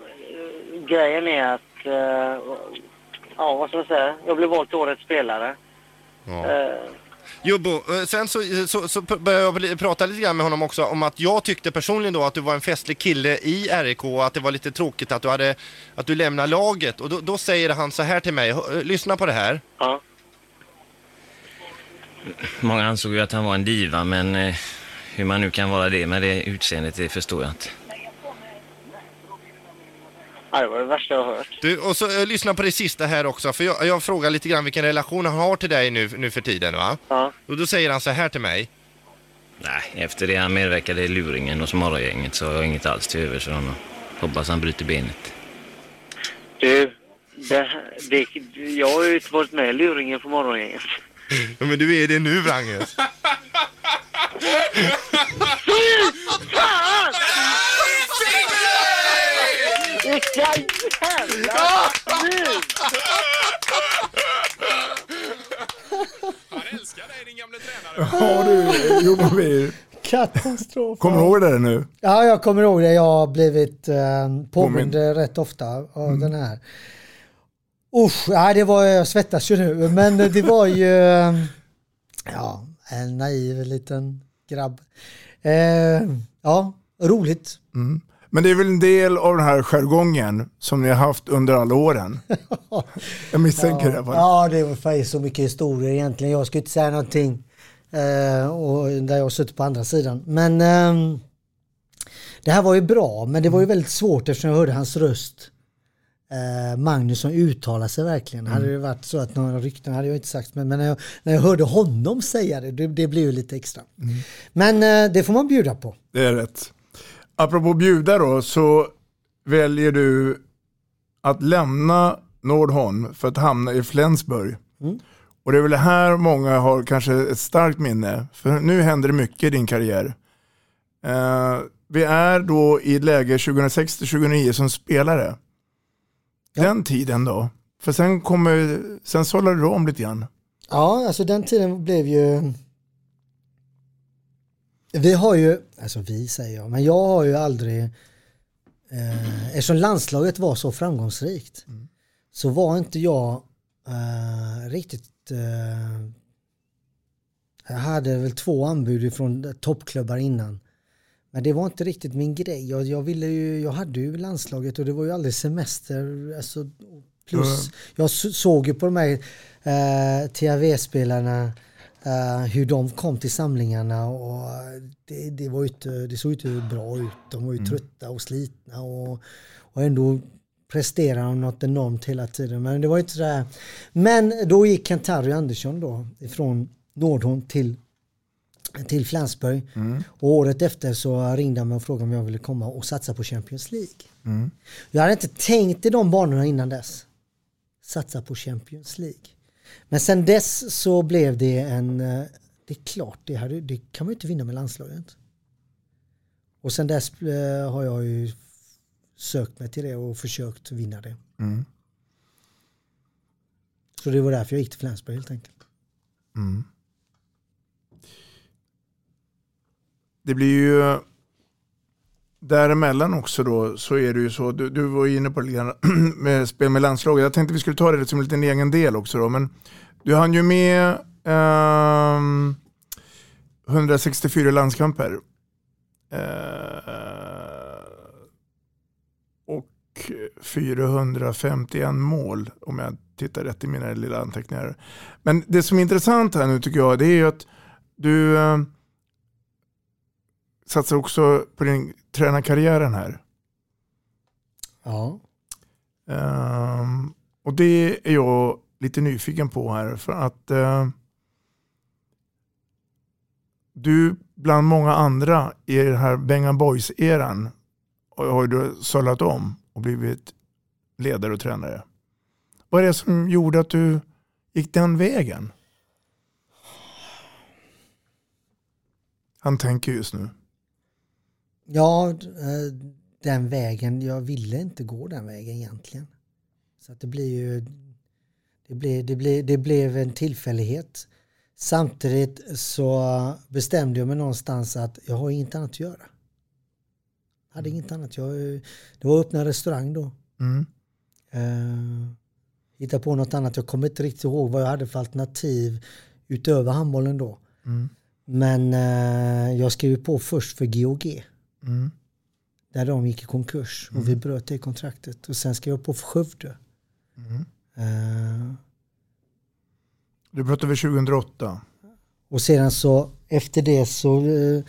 grejen är att, eh, ja vad ska man säga, jag blev vald till årets spelare. Ja. Eh, Jobbo, eh, sen så, så, så började jag prata lite grann med honom också om att jag tyckte personligen då att du var en festlig kille i RIK och att det var lite tråkigt att du, hade, att du lämnade laget. Och då, då säger han så här till mig, Hö- lyssna på det här. Ja. Många ansåg ju att han var en diva, men eh, hur man nu kan vara det med det utseendet, det förstår jag inte. Ja, det var det värsta jag har hört. Du, och så eh, lyssna på det sista här också, för jag, jag frågar lite grann vilken relation han har till dig nu, nu för tiden va? Ja. Och då säger han så här till mig. Nej, efter det han medverkade i luringen hos morgongänget så har jag inget alls till övers för honom. Hoppas han bryter benet. Du, det, det, jag har ju inte varit med i luringen på morgongänget. Ja, men du är det nu Wranges. Fan! Vilka jävla svin! Ja du, Johan Mir. Katastrof. Kommer du ihåg det nu? Ja, jag kommer ihåg det. Jag har blivit eh, påmind rätt ofta av den här. Usch, ja, det var, jag svettas ju nu, men det var ju eh, ja, en naiv liten grabb. Eh, ja, roligt. Mm. Men det är väl en del av den här jargongen som ni har haft under alla åren? <laughs> Jag misstänker det. Bara. Ja, det var faktiskt så mycket historier egentligen. Jag ska inte säga någonting eh, och där jag har suttit på andra sidan. Men ehm, det här var ju bra, men det var ju väldigt svårt eftersom jag hörde hans röst. Eh, Magnusson uttala sig verkligen. Hade det varit så att några rykten hade jag inte sagt, men, men när, jag, när jag hörde honom säga det, det, det blev ju lite extra. Men eh, det får man bjuda på. Det är rätt. Apropå bjuda då, så väljer du att lämna Nordholm för att hamna i Flensburg. Mm. Och det är väl här många har kanske ett starkt minne, för nu händer det mycket i din karriär. Eh, vi är då i ett läge 2006-2009 som spelare. Den tiden då? För sen kommer, sen sållade du om lite grann. Ja, alltså den tiden blev ju... Vi har ju, alltså vi säger jag, men jag har ju aldrig... Eh, eftersom landslaget var så framgångsrikt så var inte jag eh, riktigt... Eh, jag hade väl två anbud från toppklubbar innan. Men det var inte riktigt min grej. Jag, jag, ville ju, jag hade ju landslaget och det var ju aldrig semester. Alltså, plus, Mm. jag så- såg ju på de här eh, TAV-spelarna eh, hur de kom till samlingarna och det, det, var inte, det såg inte bra ut. De var ju Mm. trötta och slitna och, och ändå presterade de något enormt hela tiden. Men det var inte sådär. Men då gick Kent-Harry Andersson då ifrån Nordholm till till Flensburg. Mm. Och året efter så ringde han mig och frågade om jag ville komma och satsa på Champions League. Mm. Jag hade inte tänkt i de banorna innan dess. Satsa på Champions League. Men sen dess så blev det en... eh, Det är klart, det, hade, det kan man ju inte vinna med landslaget. Och sen dess eh, har jag ju sökt mig till det och försökt vinna det. Mm. Så det var därför jag gick till Flensburg helt enkelt. Mm. Det blir ju däremellan också då så är det ju så, du, du var ju inne på det lite grann <clears throat> med spel med landslaget. Jag tänkte vi skulle ta det som en liten egen del också då, men du hann ju med ehm, 164 landskamper. Eh, och 451 mål om jag tittar rätt i mina lilla anteckningar. Men det som är intressant här nu tycker jag det är ju att du eh, satsar också på din tränarkarriären här. Ja. Ehm, och det är jag lite nyfiken på här för att eh, du bland många andra i den här Bengan Boys-eran har du sållat om och blivit ledare och tränare. Vad är det som gjorde att du gick den vägen? Han tänker just nu. Ja, eh, den vägen. Jag ville inte gå den vägen egentligen. Så att det blir ju... Det blev, det, blev, det blev en tillfällighet. Samtidigt så bestämde jag mig någonstans att jag har inget annat att göra. Jag hade inget annat. Jag, det var öppna restaurang då. Mm. Uh, hitta på något annat. Jag kommer inte riktigt ihåg vad jag hade för alternativ utöver handbollen då. Mm. Men eh, jag skrev på först för GOG. Mm. Där de gick i konkurs och vi bröt det kontraktet. Och sen skrev jag på för Skövde. Mm. Eh, Du pratade väl 2008? och sedan så efter det så eh,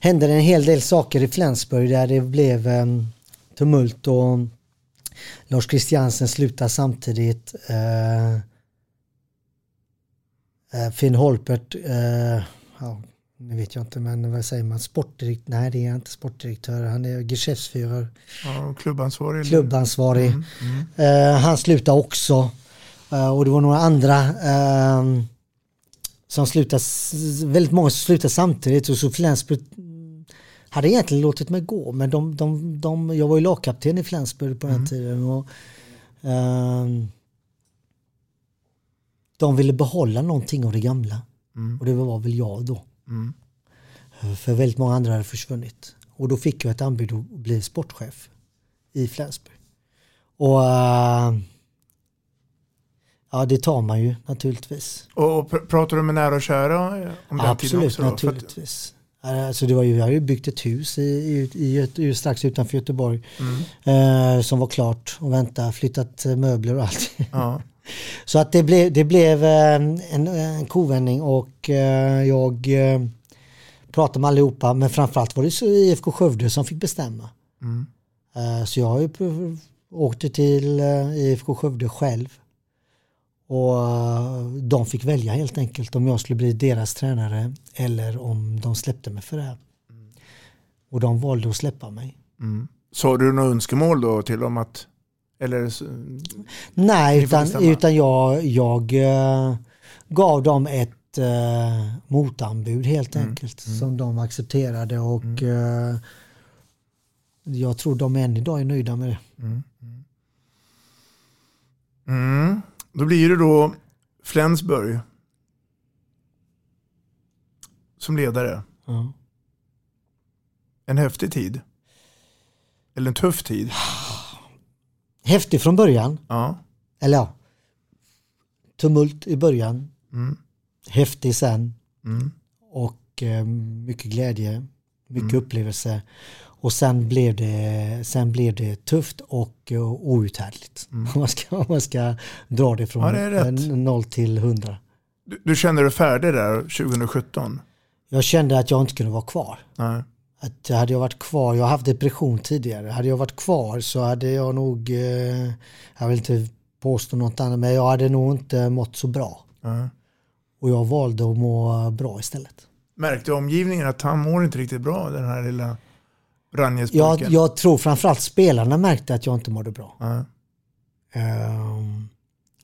hände det en hel del saker i Flensburg där det blev eh, tumult och Lars Christiansen slutar samtidigt. Eh, Finn Holpert, ja, nu vet jag inte men vad säger man, sportdirektör, nej det är inte sportdirektör, han är Geschäftsführer. Ja, klubbansvarig. Klubbansvarig. Mm, mm. Eh, han slutar också. Eh, och det var några andra eh, som slutade, väldigt många som slutade samtidigt och så Flensburg hade egentligen låtit mig gå men de, de, de, jag var ju lagkapten i Flensburg på den Mm. tiden. Och, ehm, de ville behålla någonting av det gamla. Mm. Och det var väl jag då. Mm. För väldigt många andra hade försvunnit. Och då fick jag ett anbud att bli sportchef i Flensburg. Och eh, ja, det tar man ju naturligtvis. Och pr- pratar du med nära och kära om den tiden Absolut, också? Då? För att- naturligtvis. Alltså det var ju, vi hade ju byggt ett hus i, i, i, strax utanför Göteborg Mm. eh, som var klart och vänta, flyttat eh, möbler och allt. Ja. Så att det blev, det blev eh, en, en kovändning och eh, jag eh, pratade med allihopa men framförallt var det så IFK Skövde som fick bestämma. Mm. Så jag åkte till IFK Skövde själv. Och de fick välja helt enkelt om jag skulle bli deras tränare eller om de släppte mig för det. här. Och de valde att släppa mig. Mm. Sa du några önskemål då till dem att eller, Nej, utan, utan jag, jag eh, gav dem ett uh, motanbud helt Mm, enkelt som de accepterade och eh, jag tror de än idag är nöjda med det. Mm. Mm. Då blir det då Flensburg som ledare. En häftig tid. Eller en tuff tid. Häftig från början. Ja. Eller ja, tumult i början. Mm. Häftig sen. Mm. Och eh, mycket glädje, mycket Mm. upplevelse. Och sen blev det, sen blev det tufft och uh, outhärdligt. <laughs> Om, man ska, om man ska dra det från Mm. Ja, det är rätt. eh, 0 till 100. Du, du kände dig färdig där 2017? Jag kände att jag inte kunde vara kvar. Nej. Att hade jag varit kvar, jag har haft depression tidigare, hade jag varit kvar så hade jag nog, eh, jag vill inte påstå något annat, men jag hade nog inte mått så bra. Nej. Och jag valde att må bra istället. Märkte omgivningen att han mår inte riktigt bra, den här lilla Jag, Ranjespojken? jag tror framförallt spelarna märkte att jag inte mådde bra. Ja. Ehm,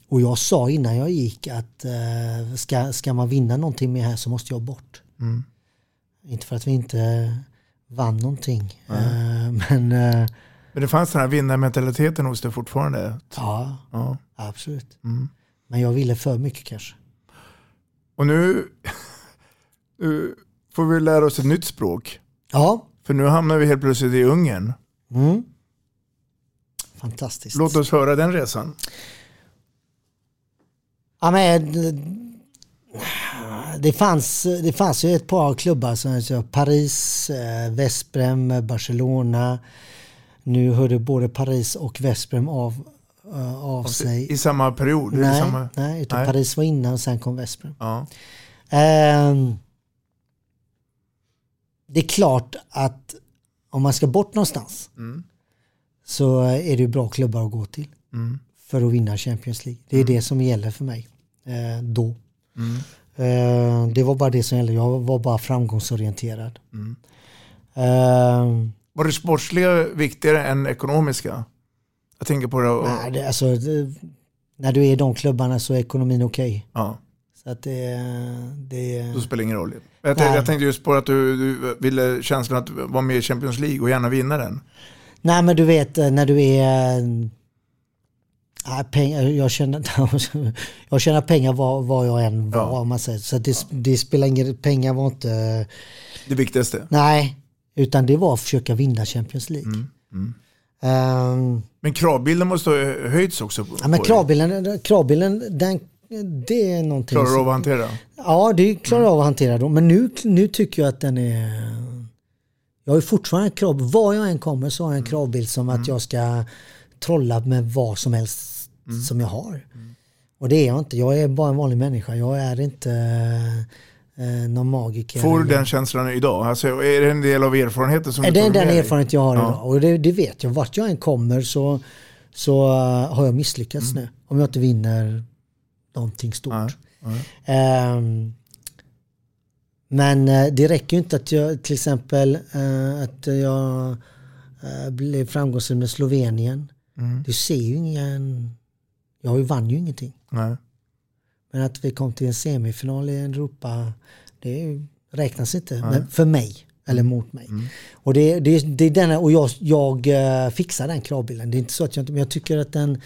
och jag sa innan jag gick att eh, ska, ska man vinna någonting med här så måste jag bort. Mm. Inte för att vi inte vann någonting. Eh, men eh, Men det fanns den här vinnarmentaliteten hos dig fortfarande? ja, Ja. absolut. Mm. Men jag ville för mycket kanske. Och nu, <laughs> nu får vi lära oss ett nytt språk. Ja. För nu hamnar vi helt plötsligt i Ungern. Mm. Fantastiskt. Låt oss höra den resan. Ja, men, det, fanns, det fanns ju ett par klubbar som Paris, eh, Vesprem, Barcelona. Nu hörde både Paris och Vesprem av, eh, av sig. I samma period? Nej, samma... nej, utan Nej. Paris var innan och sen kom Vesprem. Ja. Ehm, det är klart att om man ska bort någonstans Mm. så är det bra klubbar att gå till Mm. för att vinna Champions League. Det är det som gäller för mig eh, då. Eh, det var bara det som gällde. Jag var bara framgångsorienterad. Mm. Eh, Var det sportsliga viktigare än ekonomiska? Jag tänker på det. Och, nej, det, alltså, det, när du är i de klubbarna så är ekonomin okej. ja, Så att det, det då spelar ingen roll. Jag tänkte, jag tänkte just på att du, du ville känslan att vara med i Champions League och gärna vinna den. Nej men du vet eh, när du är... äh, pengar, jag, känner, <laughs> jag tjänar pengar var, var jag än var om man säger. Så det, det spelar ingen... Pengar var inte... Det viktigaste. Nej, utan det var att försöka vinna Champions League. Mm. Ehm, Men kravbilden måste ha höjts också. Ja, men kravbilden, kravbilden den, det är någonting Klarar du av att hantera? Ja, det klarar jag av att hantera då. Men nu, nu tycker jag att den är... Jag har fortfarande en krav. Var jag än kommer så har jag en kravbild som att jag ska trolla med vad som helst som jag har. Och det är jag inte. Jag är bara en vanlig människa. Jag är inte eh, någon magiker. Får du den känslan idag? Alltså, är det en del av erfarenheten som är du det tog den erfarenhet jag har Ja. idag. Och det, det vet jag. Vart jag än kommer så, så eh, har jag misslyckats nu. Om jag inte vinner någonting stort. Ehm, men eh, det räcker ju inte att jag till exempel eh, att jag eh, blev framgångsrik med Slovenien. Mm. Du ser ju ingen, jag vann ju ingenting. Nej. Men att vi kom till en semifinal i Europa, det räknas inte men för mig. Eller mot mig. Och, det, det, det är denna, och jag, jag eh, fixar den kravbilden. Det är inte så att jag inte, men jag tycker att den,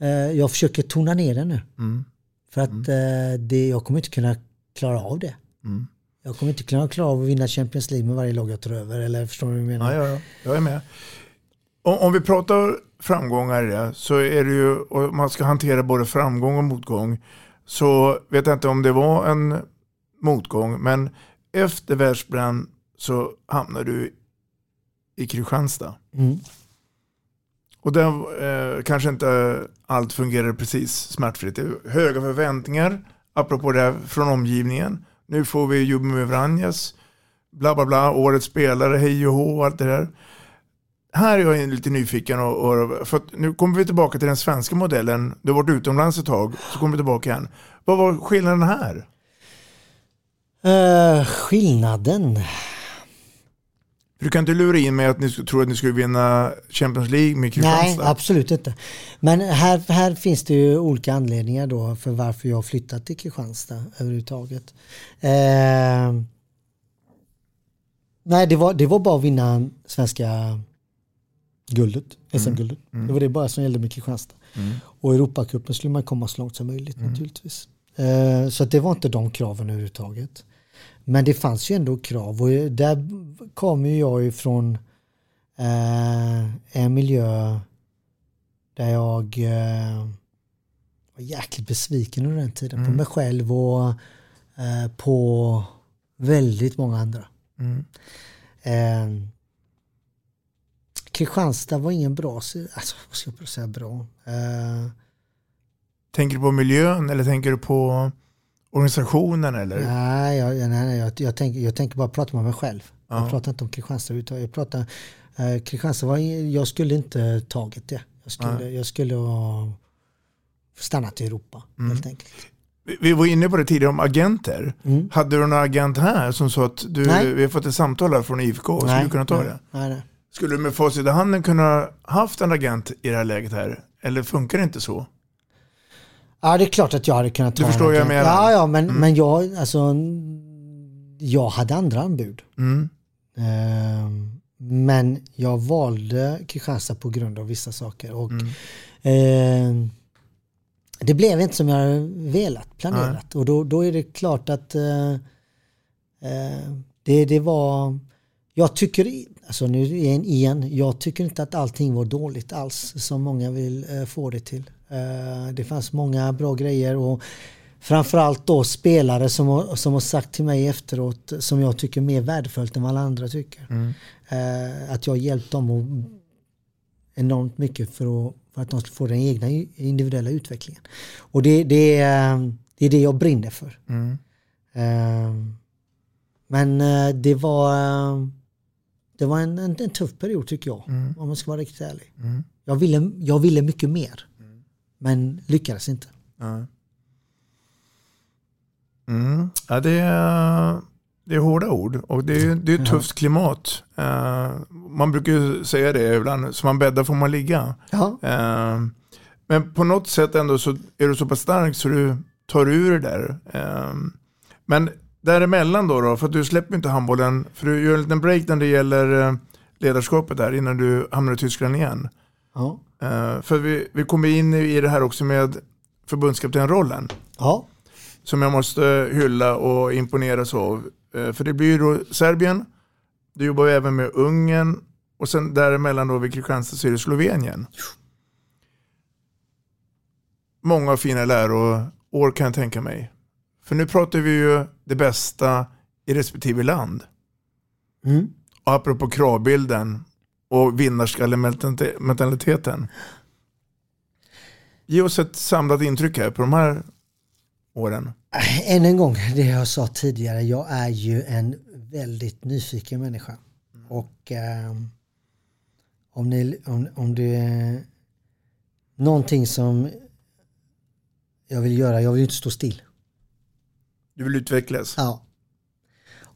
eh, jag försöker tona ner den nu. Mm. För att eh, det, jag kommer inte kunna klara av det. Mm. Jag kommer inte kunna klara av att vinna Champions League med varje lag jag tar över. Eller förstår du vad jag menar? Ja, ja, ja. Jag är med. Om, om vi pratar framgångar i det så är det ju, och man ska hantera både framgång och motgång. Så vet jag inte om det var en motgång, men efter världsbrand så hamnar du i Kristianstad. Mm. Och där eh, kanske inte allt fungerar precis smärtfritt. Höga förväntningar, apropå det här från omgivningen. Nu får vi Jubomir Vranjes, bla bla bla, årets spelare, hej och hå allt det där. Här är jag lite nyfiken och, och för nu kommer vi tillbaka till den svenska modellen. Du har varit utomlands ett tag, så kommer vi tillbaka igen. Vad var skillnaden här? Eh, skillnaden? Du kan inte lura in mig att ni tror att ni skulle vinna Champions League med Nej, Kristianstad. absolut inte. Men här, här finns det ju olika anledningar då för varför jag flyttat till Kristianstad överhuvudtaget. Eh, nej, det var, det var bara att vinna svenska guldet, SM-guldet. Mm. Det var det bara som gällde med Kristianstad. Mm. Och Europacupen skulle man komma så långt som möjligt naturligtvis. Eh, så det var inte de kraven överhuvudtaget. Men det fanns ju ändå krav och där kom ju jag ifrån eh, en miljö där jag eh, var jäkligt besviken under den tiden på Mm. mig själv och eh, på väldigt många andra. Mm. Kristianstad var ingen bra, alltså vad ska jag säga bra? Eh, Tänker du på miljön eller tänker du på organisationen eller? Nej, jag, nej, nej jag, jag, tänker, jag tänker bara prata med mig själv. Ja. Jag pratar inte om Kristianstad överhuvudtaget. Jag pratar, eh, Kristianstad var, jag skulle inte tagit det. Jag skulle, Nej. jag skulle ha stannat i Europa Mm. helt enkelt. Vi- var inne på det tidigare om agenter. Mm. Hade du någon agent här som sa att du, Nej. vi har fått ett samtal här från IFK, skulle du kunna ta nej, det? Nej, nej. Skulle du med facit i handen kunna haft en agent i det här läget här? Eller funkar det inte så? Ja, det är klart att jag hade kunnat Du ta förstår en vad jag menar. Ja, ja, men, Mm. men jag, alltså, jag hade andra anbud. Mm. Ehm, men jag valde Kristianstad på grund av vissa saker. Och, Mm. ehm, det blev inte som jag hade velat, planerat. Och då, då är det klart att eh, eh, det, det var... Jag tycker, alltså nu igen, igen, jag tycker inte att allting var dåligt alls som många vill eh, få det till. Eh, det fanns många bra grejer och framförallt då spelare som har, som har sagt till mig efteråt som jag tycker är mer värdefullt än vad alla andra tycker. Mm. Eh, att jag har hjälpt dem och enormt mycket för att, för att de ska få den egna individuella utvecklingen. Och det, det, är, det är det jag brinner för. Mm. Eh, Men eh, det var, eh, det var en, en, en tuff period tycker jag, Mm. om man ska vara riktigt ärlig. Mm. Jag, ville, jag ville mycket mer, men lyckades inte. Ja. Mm. Det, är, det är hårda ord och det är, det är ett tufft klimat. Eh, man brukar ju säga det ibland, som man bäddar får man ligga. Ja. Eh, men på något sätt ändå så är du så pass stark så du tar ur det där. Eh, men däremellan då, då, för att du släpper inte handbollen, för du gör en liten break när det gäller eh, ledarskapet där innan du hamnar i Tyskland igen. Ja. Eh, för vi, vi kommer in i det här också med förbundskaptenrollen. Ja. Som jag måste hylla och imponeras av. Eh, för det blir ju då Serbien, du jobbar även med Ungern och sen däremellan då vid Kristianstad så är det Slovenien. Många fina läroår kan jag tänka mig. För nu pratar vi ju det bästa i respektive land. Mm. Och apropå kravbilden och vinnarskallementaliteten. Ge oss ett samlat intryck här på de här åren. Än en gång, det jag sa tidigare, jag är ju en väldigt nyfiken människa. Och ehm, om, ni, om, om det någonting som jag vill göra. Jag vill inte stå still. Du vill utvecklas? Ja.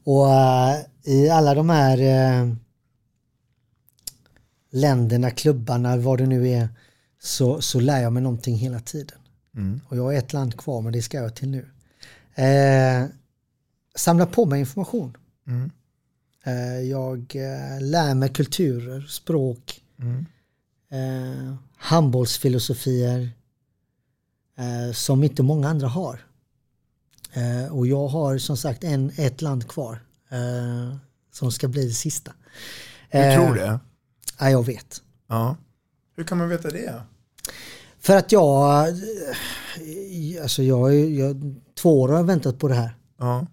Och uh, i alla de här uh, länderna, klubbarna, vad det nu är, så, så lär jag mig någonting hela tiden. Mm. Och jag har ett land kvar, men det ska jag till nu. Uh, samla på mig information. Mm. jag lär mig kulturer, språk, Mm. handbollsfilosofier som inte många andra har. Eh, och jag har som sagt en, ett land kvar eh, som ska bli det sista. Du Eh, tror det? Ja, jag vet. Ja. Hur kan man veta det? För att jag, eh, alltså jag, jag två år har jag väntat på det här. Ja.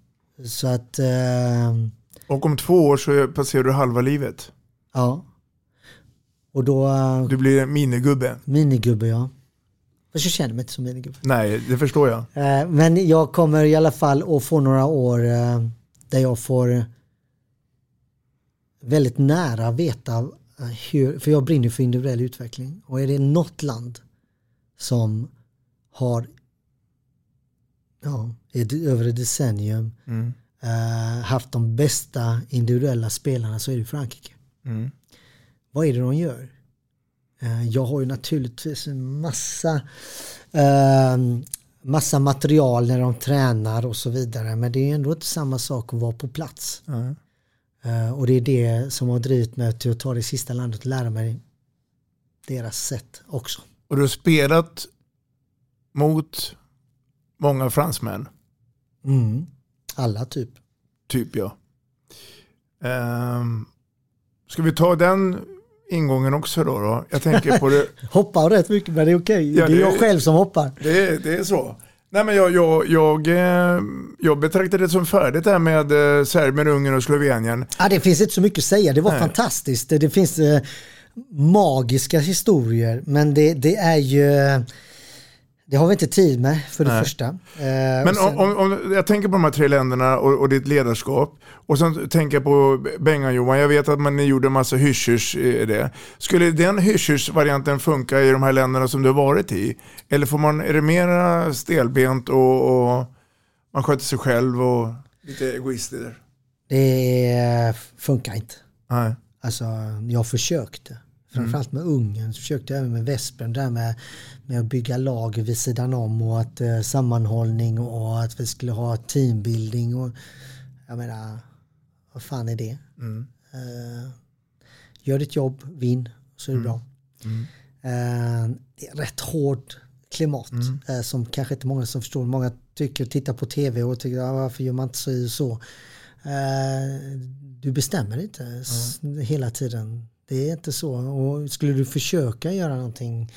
Så att... Eh, Och om två år så passerar du halva livet. ja. Och då... eh, Du blir en minigubbe. Minigubbe ja. Jag känner mig inte som minigubbe. Nej, det förstår jag. Eh, Men jag kommer i alla fall att få några år eh, där jag får väldigt nära veta eh, hur, för jag brinner för individuell utveckling. Och är det något land som har ja, ett- över ett decennium Mm. haft de bästa individuella spelarna så är det Frankrike. Mm. Vad är det de gör? Eh, Jag har ju naturligtvis en massa eh, massa material när de tränar och så vidare men det är ändå inte samma sak att vara på plats. Eh, Och det är det som har drivit mig till att ta det sista landet och lära mig deras sätt också. Och du har spelat mot många fransmän. Mm. Alla typ. Typ ja. Um, ska vi ta den ingången också då? då? Jag tänker på det. <laughs> Hoppar rätt mycket men det är okej. Ja, det är det- jag själv som hoppar. Det, är- det är så. Nej, men jag, jag, jag, eh, jag betraktar det som färdigt det här med eh, Serbien, Ungern och Slovenien. Ja, det finns inte så mycket att säga. Det var Nej. fantastiskt. Det, det finns eh, magiska historier men det, det är ju det har vi inte tid med för det Nej. första. Eh, Men sen- om, om, jag tänker på de här tre länderna och, och ditt ledarskap och sen tänker jag på Bengan-Johan, jag vet att man ni gjorde en massa hyschers i det. Skulle den hyschers-varianten funka i de här länderna som du har varit i? Eller får man, är det mer stelbent och, och man sköter sig själv och lite egoistiskt? Det funkar inte. Nej. Alltså, jag försökte. Framförallt med Ungern, så försökte jag även med Vespen, där med, med att bygga lag vid sidan om och att eh, sammanhållning och att vi skulle ha teambuilding och jag menar, vad fan är det? Mm. Eh, gör ditt jobb, vinn, så är det Mm. bra. Eh, det är rätt hård klimat Mm. eh, som kanske inte många som förstår. Många tycker, tittar på tv och tycker ah, varför gör man inte så så. Eh, du bestämmer inte s- hela tiden. Det är inte så. Och skulle du försöka göra någonting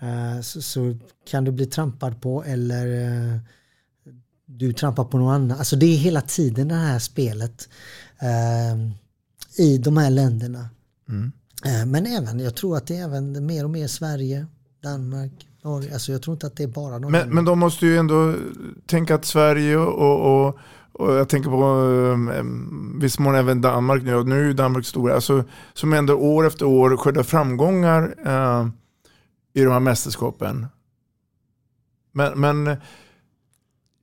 eh, så, så kan du bli trampad på eller eh, du trampar på någon annan. Alltså det är hela tiden det här spelet eh, i de här länderna. Mm. Men även, jag tror att det är även mer och mer Sverige, Danmark, Norge. Alltså jag tror inte att det är bara de Men, men de måste ju ändå tänka att Sverige och, och, och jag tänker på eh, eh, um, viss mån även Danmark nu, och nu är ju Danmark stora, alltså, som ändå år efter år skördar framgångar eh, i de här mästerskapen. Men, men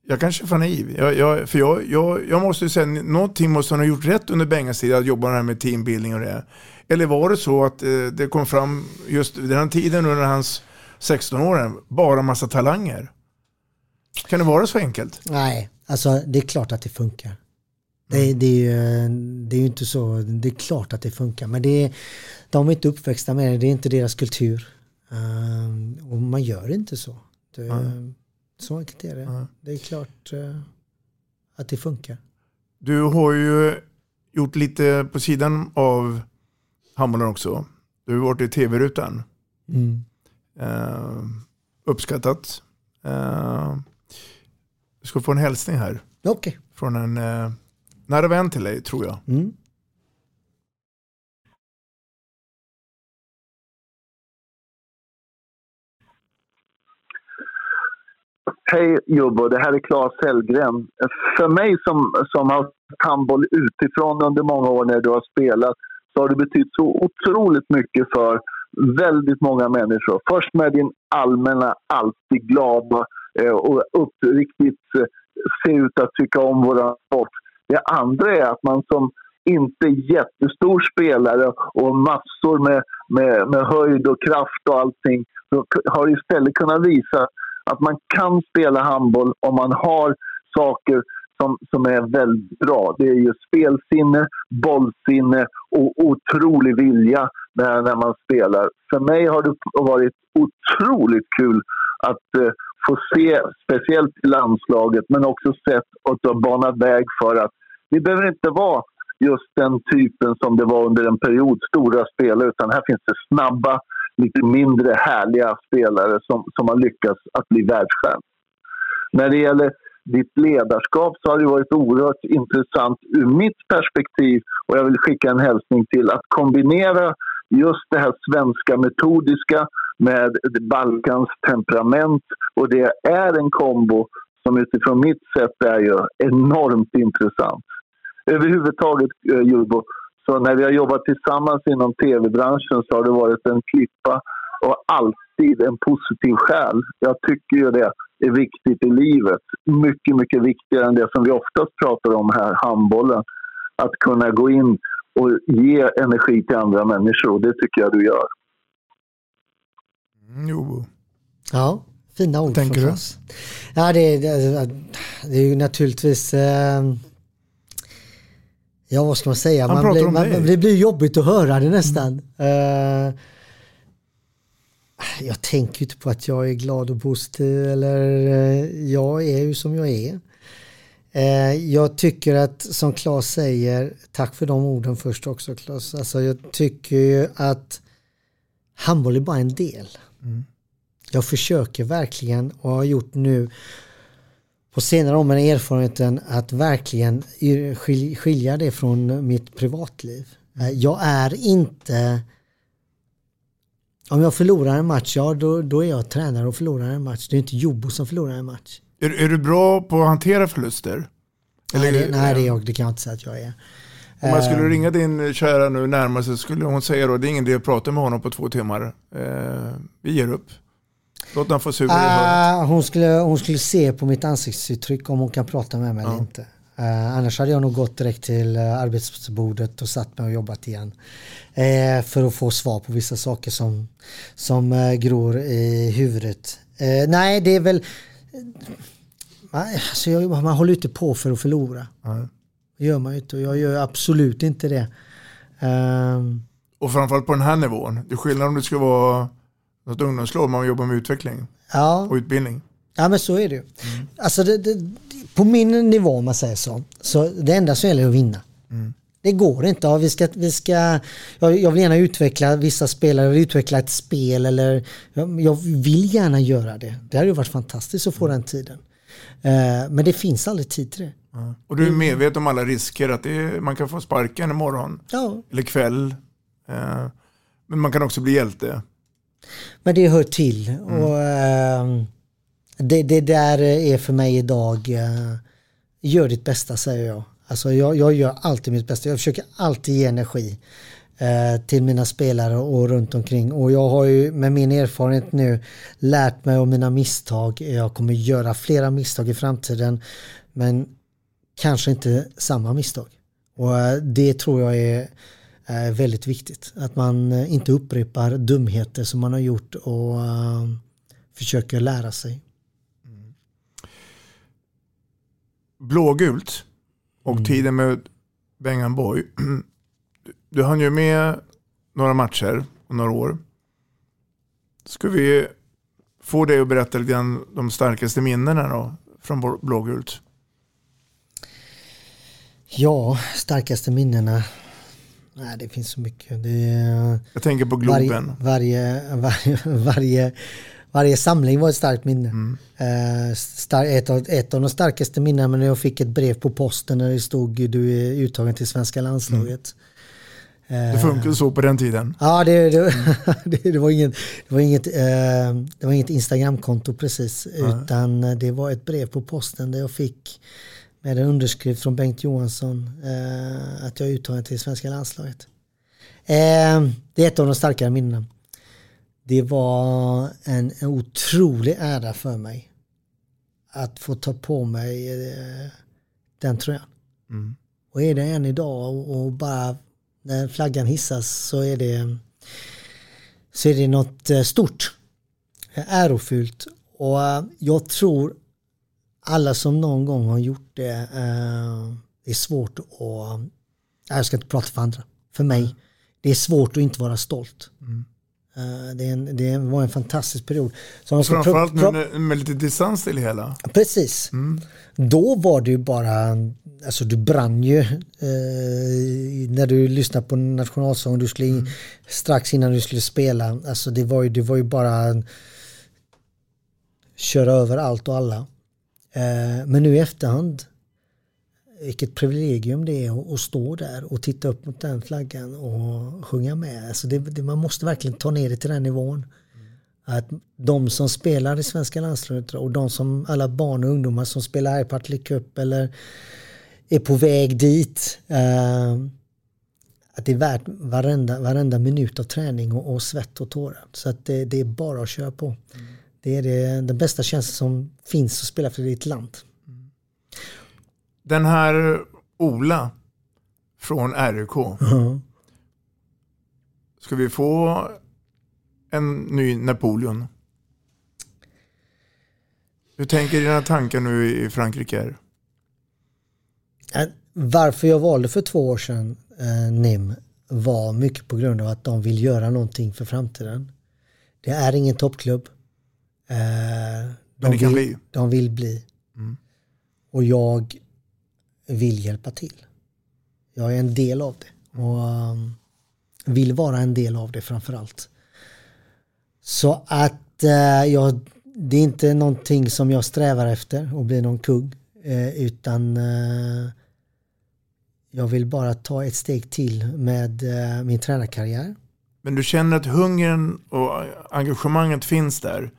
jag kanske är för naiv. Jag, jag, för jag, jag, jag måste ju säga, någonting måste han ha gjort rätt under Bengas tid, att jobba med här med teambuilding och det. Eller var det så att eh, det kom fram just vid den här tiden under hans 16 åren, bara massa talanger? Kan det vara så enkelt? Nej, alltså det är klart att det funkar. Det, det, är ju, det är ju inte så, det är klart att det funkar men det är, de är inte uppväxta med det, det är inte deras kultur. Ehm, och man gör inte så. Det, Nej. Så enkelt är det. Det är klart eh, att det funkar. Du har ju gjort lite på sidan av handbollen också. Du har varit i tv-rutan. Mm. Eh, uppskattat. Du ska få en hälsning här. Okej. Från en eh, nära vän till dig tror jag. Mm. Hej Jobbo, det här är Claes Hellgren. För mig som, som har haft handboll utifrån under många år när du har spelat så har det betytt så otroligt mycket för väldigt många människor. Först med din allmänna, alltid glada Eh, och uppriktigt eh, se ut att tycka om våran sport. Det andra är att man som inte jättestor spelare och massor med, med, med höjd och kraft och allting så har istället kunnat visa att man kan spela handboll om man har saker som, som är väldigt bra. Det är ju spelsinne, bollsinne och otrolig vilja när, när man spelar. För mig har det varit otroligt kul att eh, få se, speciellt i landslaget, men också sett att bana banat väg för att vi behöver inte vara just den typen som det var under en period, stora spelare, utan här finns det snabba, lite mindre härliga spelare som, som har lyckats att bli världsstjärnor. När det gäller ditt ledarskap så har det varit oerhört intressant ur mitt perspektiv och jag vill skicka en hälsning till att kombinera just det här svenska metodiska med Balkans temperament och det är en kombo som utifrån mitt sätt är ju enormt intressant. Överhuvudtaget, eh, Jurbo, så när vi har jobbat tillsammans inom tv-branschen så har det varit en klippa och alltid en positiv själ. Jag tycker ju det är viktigt i livet. Mycket, mycket viktigare än det som vi oftast pratar om här, handbollen. Att kunna gå in och ge energi till andra människor och det tycker jag du gör. Mm, jo. Ja, fina ord tänker du? förstås. Ja, det, det, det är ju naturligtvis eh, Ja, vad ska man säga? Han Man blir, om man, dig. det blir jobbigt att höra det nästan. Eh, jag tänker ju inte på att jag är glad och positiv eller eh, jag är ju som jag är. Eh, jag tycker att, som Claes säger, tack för de orden först också Claes. Alltså jag tycker ju att handboll är bara en del. Mm. Jag försöker verkligen och har gjort nu på senare år med erfarenheten att verkligen skil- skilja det från mitt privatliv. Eh, Jag är inte om jag förlorar en match, ja då, då är jag tränare och förlorar en match. Det är inte Jobbo som förlorar en match. Är, är du bra på att hantera förluster? nej, det, nej det, är jag, det kan jag inte säga att jag är. Om man skulle Eh, ringa din kära nu närmare så skulle hon säga då, det är ingen idé att prata med honom på två timmar. Eh, vi ger upp. Låt honom få suga. Ah, hon, skulle, hon skulle se på mitt ansiktsuttryck om hon kan prata med mig eller inte. Eh, annars hade jag nog gått direkt till uh, arbetsbordet och satt mig och jobbat igen. Eh, för att få svar på vissa saker som, som uh, gror i huvudet. Nej, det är väl... Nej, alltså jag, man håller inte på för att förlora. Nej. Det gör man ju inte och jag gör absolut inte det. Ehm, Och framförallt på den här nivån. Det är skillnad om det ska vara något ungdomslag, man jobbar med utveckling ja. och utbildning. Ja men så är det ju. Alltså det, det, på min nivå om man säger så, så det enda som gäller är att vinna. Mm. Det går inte. Ja, vi ska, vi ska, jag, jag vill gärna utveckla vissa spelare, jag vill utveckla ett spel eller jag, jag vill gärna göra det. Det hade ju varit fantastiskt att få den tiden. Eh, men det finns aldrig tid till det. Och du är medveten om alla risker, att är, man kan få sparken imorgon. Ja. Eller kväll. Eh, men man kan också bli hjälte. Men det hör till. Och, eh, det, det där är för mig idag, eh, gör ditt bästa säger jag. Alltså jag, jag gör alltid mitt bästa. Jag försöker alltid ge energi till mina spelare och runt omkring. Och jag har ju med min erfarenhet nu lärt mig av mina misstag. Jag kommer göra flera misstag i framtiden. Men kanske inte samma misstag. Och eh, det tror jag är är väldigt viktigt. Att man eh, inte upprepar dumheter som man har gjort och eh, försöker lära sig. Blågult och Mm. tiden med Bengan Boy. <clears throat> Du hann ju med några matcher och några år. Ska vi få dig att berätta lite grann de starkaste minnena då från Blå- Blågult? Ja, starkaste minnena. Nej, det finns så mycket. Det är, Jag tänker på Globen. Varje, varje, varje, varje samling var ett starkt minne. Mm. Eh, star, ett, av, ett av de starkaste minnena men när jag fick ett brev på posten när det stod du är uttagen till svenska landslaget. Det funkar så på den tiden. Ja, det, det, <laughs> det, var inget, det var inget, eh, det var inget Instagramkonto precis, utan det var ett brev på posten där jag fick med en underskrift från Bengt Johansson eh, att jag är uttagen till svenska landslaget. Eh, det är ett av de starkare minnena. det var en, en otrolig ära för mig att få ta på mig eh, den tröjan. Mm. Och är det än idag och, och bara när flaggan hissas så är det så är det något eh, stort, eh, ärofyllt och eh, jag tror alla som någon gång har gjort det, det är svårt att, jag ska inte prata för andra, för mig, det är svårt att inte vara stolt. Mm. Eh, det, en, det var en fantastisk period. Så Framförallt nu med, med lite distans till det hela. Precis. Då var det ju bara, alltså du brann ju eh, när du lyssnade på nationalsången, du skulle in, strax innan du skulle spela, alltså det var ju, det var ju bara köra över allt och alla. Eh, men nu i efterhand, vilket privilegium det är att, stå där och titta upp mot den flaggan och sjunga med. Alltså det, det, man måste verkligen ta ner det till den nivån. Att de som spelar i svenska landslaget och de som alla barn och ungdomar som spelar här i Partille Cup eller är på väg dit. Eh, att det är värt varenda, varenda minut av träning och, och svett och tårar. Så att det, det är bara att köra på. Det är det, den bästa känslan som finns att spela för ditt land. Den här Ola från RUK. Mhm. Ska vi få en ny Napoleon? Hur tänker dina tankar nu i Frankrike? Eh, Varför jag valde för två år sedan eh, NIM var mycket på grund av att de vill göra någonting för framtiden. Det är ingen toppklubb. Eh, de, vill, bli. de vill bli. Mm. Och jag vill hjälpa till. Jag är en del av det. Och um, vill vara en del av det framförallt. Så att eh, jag, det är inte någonting som jag strävar efter att bli någon kugg. Eh, utan eh, jag vill bara ta ett steg till med min tränarkarriär. Men du känner att hungern och engagemanget finns där?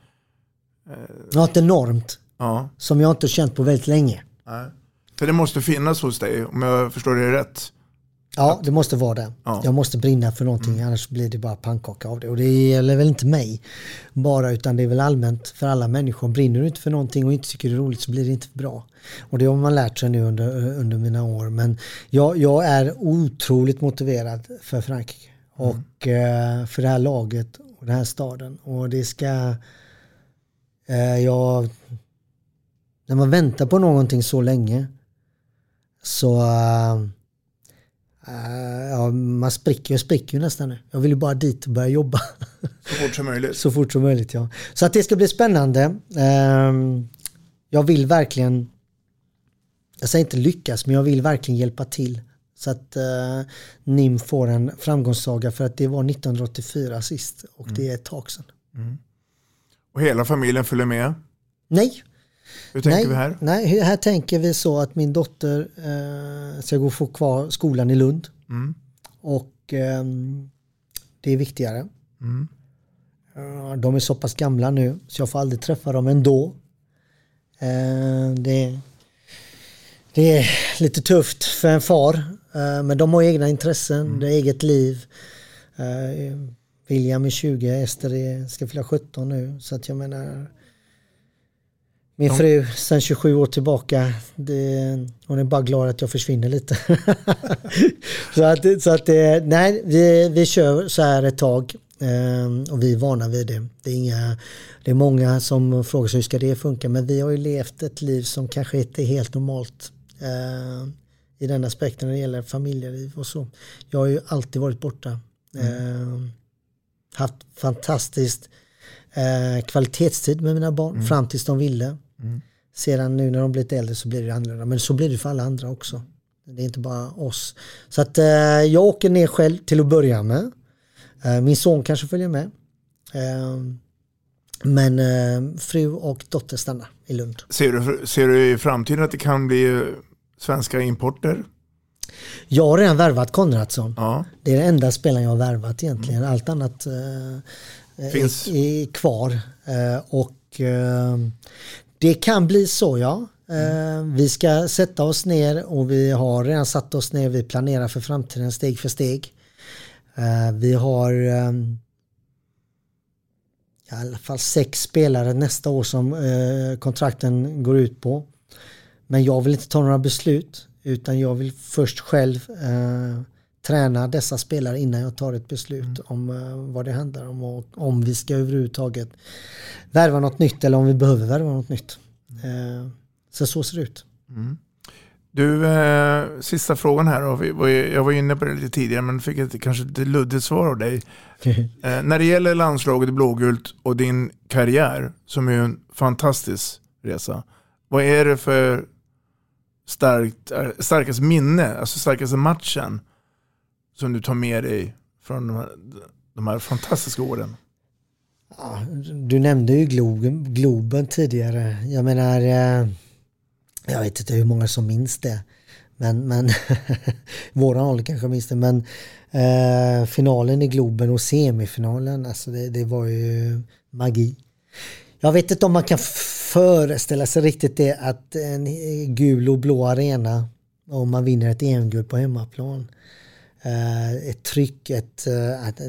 Något enormt Ja. som jag inte känt på väldigt länge. Nej. För det måste finnas hos dig, om jag förstår det rätt. Ja, det måste vara det. Ja. Jag måste brinna för någonting annars blir det bara pannkaka av det. Och det gäller väl inte mig bara utan det är väl allmänt för alla människor. Brinner du inte för någonting och inte tycker det är roligt så blir det inte bra. Och det har man lärt sig nu under, under mina år. Men jag, jag är otroligt motiverad för Frankrike och eh, för det här laget och den här staden. Och det ska... Eh, jag, när man väntar på någonting så länge så eh, ja, man spricker, jag spricker ju nästan nu. Jag vill ju bara dit och börja jobba. Så fort som möjligt. Så fort som möjligt ja. Så att det ska bli spännande. Ehm, jag vill verkligen, jag säger inte lyckas, men jag vill verkligen hjälpa till. Så att uh, NIM får en framgångssaga för att det var 1984 sist och det är ett tag sedan. Och hela familjen följer med. Nej. Hur tänker nej, vi här? Nej, här tänker vi så att min dotter eh, ska gå och få kvar skolan i Lund. Mm. Och ehm, det är viktigare. Mm. Eh, De är så pass gamla nu så jag får aldrig träffa dem ändå. Eh, Det, det är lite tufft för en far. eh, Men de har egna intressen, de har eget liv. Eh, William är 20, Ester är, ska fylla 17 nu. Så att jag menar min fru sen 27 år tillbaka, det, hon är bara glad att jag försvinner lite. <laughs> så att, så att det- nej, vi, vi kör så här ett tag eh, och vi är vana vid det. Det är, inga, det är många som frågar sig hur ska det funka men vi har ju levt ett liv som kanske inte är helt normalt eh, i den aspekten när det gäller familjeliv och så. Jag har ju alltid varit borta. Eh, haft fantastiskt eh, kvalitetstid med mina barn Mm. fram tills de ville. Mm. Sedan nu när de blivit äldre så blir det annorlunda. Men så blir det för alla andra också. Det är inte bara oss. Så att eh, jag åker ner själv till att börja med. Eh, min son kanske följer med. Eh, men fru och dotter stannar i Lund. Ser du, ser du i framtiden att det kan bli eh, svenska importer? Jag har redan värvat Konradsson. Ja. Det är den enda spelaren jag har värvat egentligen. Allt annat eh, Finns. är, är kvar. Eh, och det kan bli så ja. Eh, Vi ska sätta oss ner och vi har redan satt oss ner. Vi planerar för framtiden steg för steg. Eh, vi har eh, i alla fall sex spelare nästa år som eh, kontrakten går ut på. Men jag vill inte ta några beslut utan jag vill först själv eh, träna dessa spelare innan jag tar ett beslut mm. om eh, vad det handlar om och om vi ska överhuvudtaget värva något nytt eller om vi behöver värva något nytt. Eh, så så ser det ut. Mm. Du, eh, sista frågan här. Då. Jag var inne på det lite tidigare men fick ett kanske lite luddigt svar av dig. <laughs> eh, när det gäller landslaget i blågult och din karriär, som är en fantastisk resa. Vad är det för starkt, eh, starkaste minne, alltså starkaste matchen som du tar med dig från de här, de här fantastiska åren? Ja, du nämnde ju Globen, Globen tidigare. Jag menar, eh, jag vet inte hur många som minns det. Men, men <laughs> våra ålder kanske minns det. Men eh, finalen i Globen och semifinalen, alltså det, det, var ju magi. Jag vet inte om man kan föreställa sig riktigt det att en gul och blå arena Om man vinner ett EM-guld på hemmaplan. Eh, ett tryck, ett, eh, ett,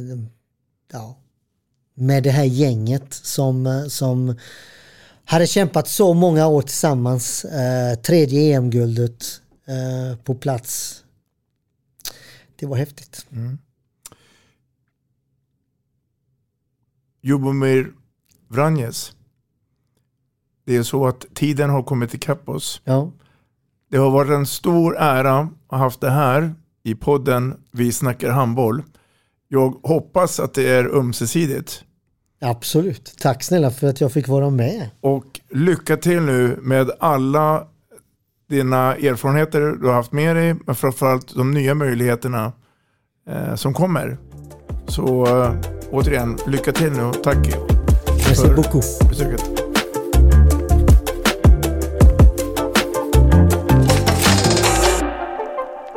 ja, med det här gänget som, som hade kämpat så många år tillsammans. Eh, tredje EM-guldet eh, på plats. Det var häftigt. Mm. Jubomir Vranjes. Det är så att tiden har kommit ikapp oss. Ja. Det har varit en stor ära att ha haft det här i podden Vi snackar handboll. Jag hoppas att det är ömsesidigt. Absolut. Tack snälla för att jag fick vara med. Och lycka till nu med alla dina erfarenheter du har haft med dig, men framförallt de nya möjligheterna eh, som kommer. Så eh, återigen, lycka till nu och tack Merci för beaucoup. besöket.